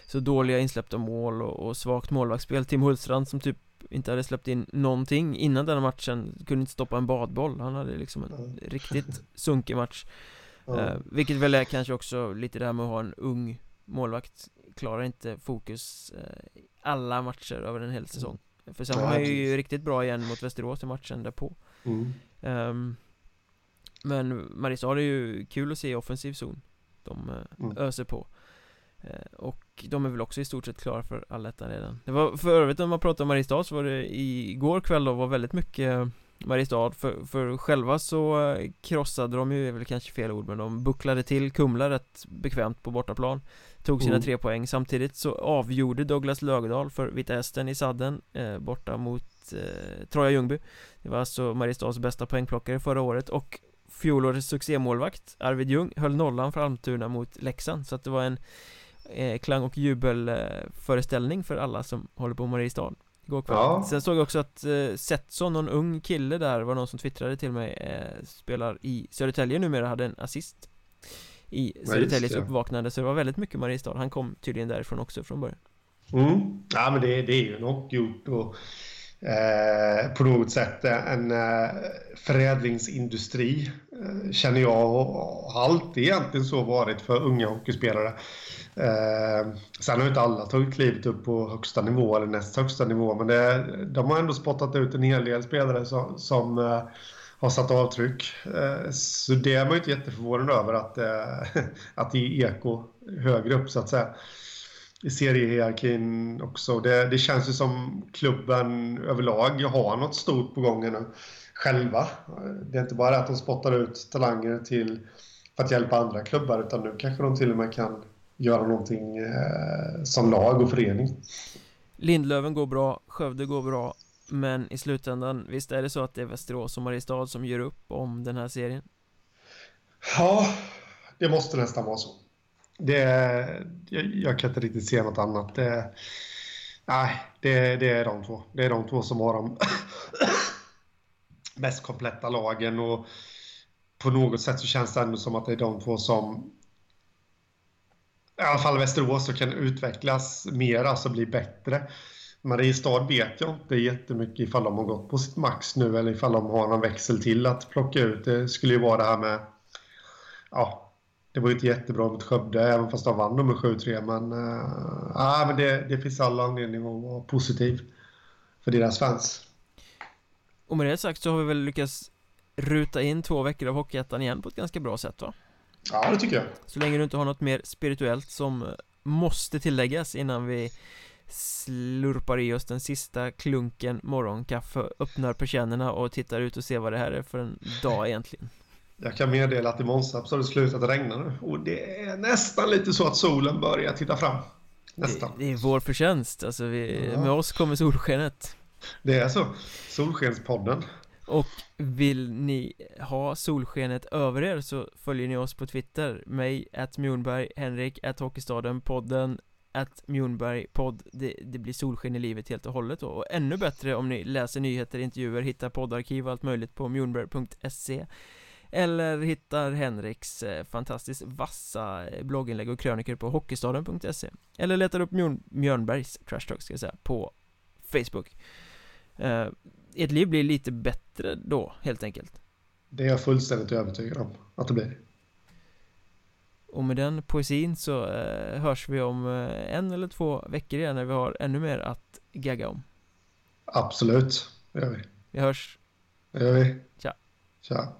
Speaker 1: så dåliga insläppta mål och, och svagt målvaktsspel. Tim Hultstrand som typ inte hade släppt in någonting innan den matchen Kunde inte stoppa en badboll Han hade liksom en mm. riktigt sunkig match mm. eh, Vilket väl är kanske också lite det här med att ha en ung målvakt Klarar inte fokus eh, alla matcher över en hel säsong För sen var han ju riktigt bra igen mot Västerås i matchen därpå mm. um, Men Mariestad är ju kul att se i offensiv zon De eh, mm. öser på Eh, och de är väl också i stort sett klara för allettan redan. Det var för övrigt när man pratar om Mariestad så var det igår kväll då var väldigt mycket Mariestad. För, för själva så eh, krossade de ju, är väl kanske fel ord men de bucklade till Kumla rätt bekvämt på bortaplan. Tog sina mm. tre poäng. Samtidigt så avgjorde Douglas Lögedal för Vita Hästen i sadden eh, borta mot eh, Troja Ljungby. Det var alltså Mariestads bästa poängplockare förra året. Och fjolårets succémålvakt Arvid Ljung höll nollan för Almtuna mot Leksand. Så att det var en eh, klang och jubelföreställning för alla som håller på Mariestad Igår kväll. Ja. Sen såg jag också att eh, Setson, någon ung kille där, var någon som twittrade till mig eh, Spelar i Södertälje numera, hade en assist I Södertäljes ja, uppvaknande, så det var väldigt mycket Mariestad Han kom tydligen därifrån också från början
Speaker 2: Mm. Ja men det, det är ju nog gjort och eh, på något sätt eh, en eh, förädlingsindustri eh, känner jag och har alltid egentligen så varit för unga hockeyspelare. Eh, sen har inte alla tagit klivet upp på högsta nivå eller näst högsta nivå men det, de har ändå spottat ut en hel del spelare som, som eh, har satt avtryck. Eh, så det är man ju inte jätteförvånad över att, eh, att det är eko högre upp så att säga. I seriehierarkin också. Det, det känns ju som klubben överlag har något stort på gång nu själva. Det är inte bara att de spottar ut talanger till för att hjälpa andra klubbar utan nu kanske de till och med kan göra någonting eh, som lag och förening.
Speaker 1: Lindlöven går bra, Skövde går bra Men i slutändan, visst är det så att det är Västerås och Mariestad som gör upp om den här serien?
Speaker 2: Ja, det måste nästan vara så. Det, jag, jag kan inte riktigt se något annat. Det, nej, det, det är de två. Det är de två som har de mest kompletta lagen och på något sätt så känns det ändå som att det är de två som i alla fall Västerås så kan utvecklas mer, alltså bli bättre. Mariestad vet jag inte jättemycket ifall de har gått på sitt max nu eller ifall de har någon växel till att plocka ut. Det skulle ju vara det här med... Ja, det var ju inte jättebra mot Skövde även fast de vann nummer 7-3 men... Äh, men det, det finns all anledning att vara positiv för deras fans.
Speaker 1: Och med det sagt så har vi väl lyckats ruta in två veckor av Hockeyettan igen på ett ganska bra sätt va?
Speaker 2: Ja, det tycker jag.
Speaker 1: Så länge du inte har något mer spirituellt som måste tilläggas innan vi slurpar i oss den sista klunken morgonkaffe, öppnar persiennerna och tittar ut och ser vad det här är för en dag egentligen.
Speaker 2: Jag kan meddela att i Månsarp så har det slutat regna nu och det är nästan lite så att solen börjar titta fram. Nästan.
Speaker 1: Det, det är vår förtjänst, alltså vi, ja. med oss kommer solskenet.
Speaker 2: Det är så. Solskenspodden.
Speaker 1: Och vill ni ha solskenet över er så följer ni oss på Twitter Mig, att Mjornberg, Henrik, att Hockeystaden, podden att Mjornberg podd, det, det, blir solsken i livet helt och hållet då. Och ännu bättre om ni läser nyheter, intervjuer, hittar poddarkiv och allt möjligt på mjornberg.se Eller hittar Henriks eh, fantastiskt vassa eh, blogginlägg och krönikor på hockeystaden.se Eller letar upp Mjörn, Mjörnbergs trash talk ska jag säga på Facebook eh, ert liv blir lite bättre då, helt enkelt.
Speaker 2: Det är jag fullständigt övertygad om att det blir.
Speaker 1: Och med den poesin så eh, hörs vi om eh, en eller två veckor igen när vi har ännu mer att gagga om.
Speaker 2: Absolut, det gör vi.
Speaker 1: Vi hörs.
Speaker 2: Det gör vi.
Speaker 1: Tja.
Speaker 2: Tja.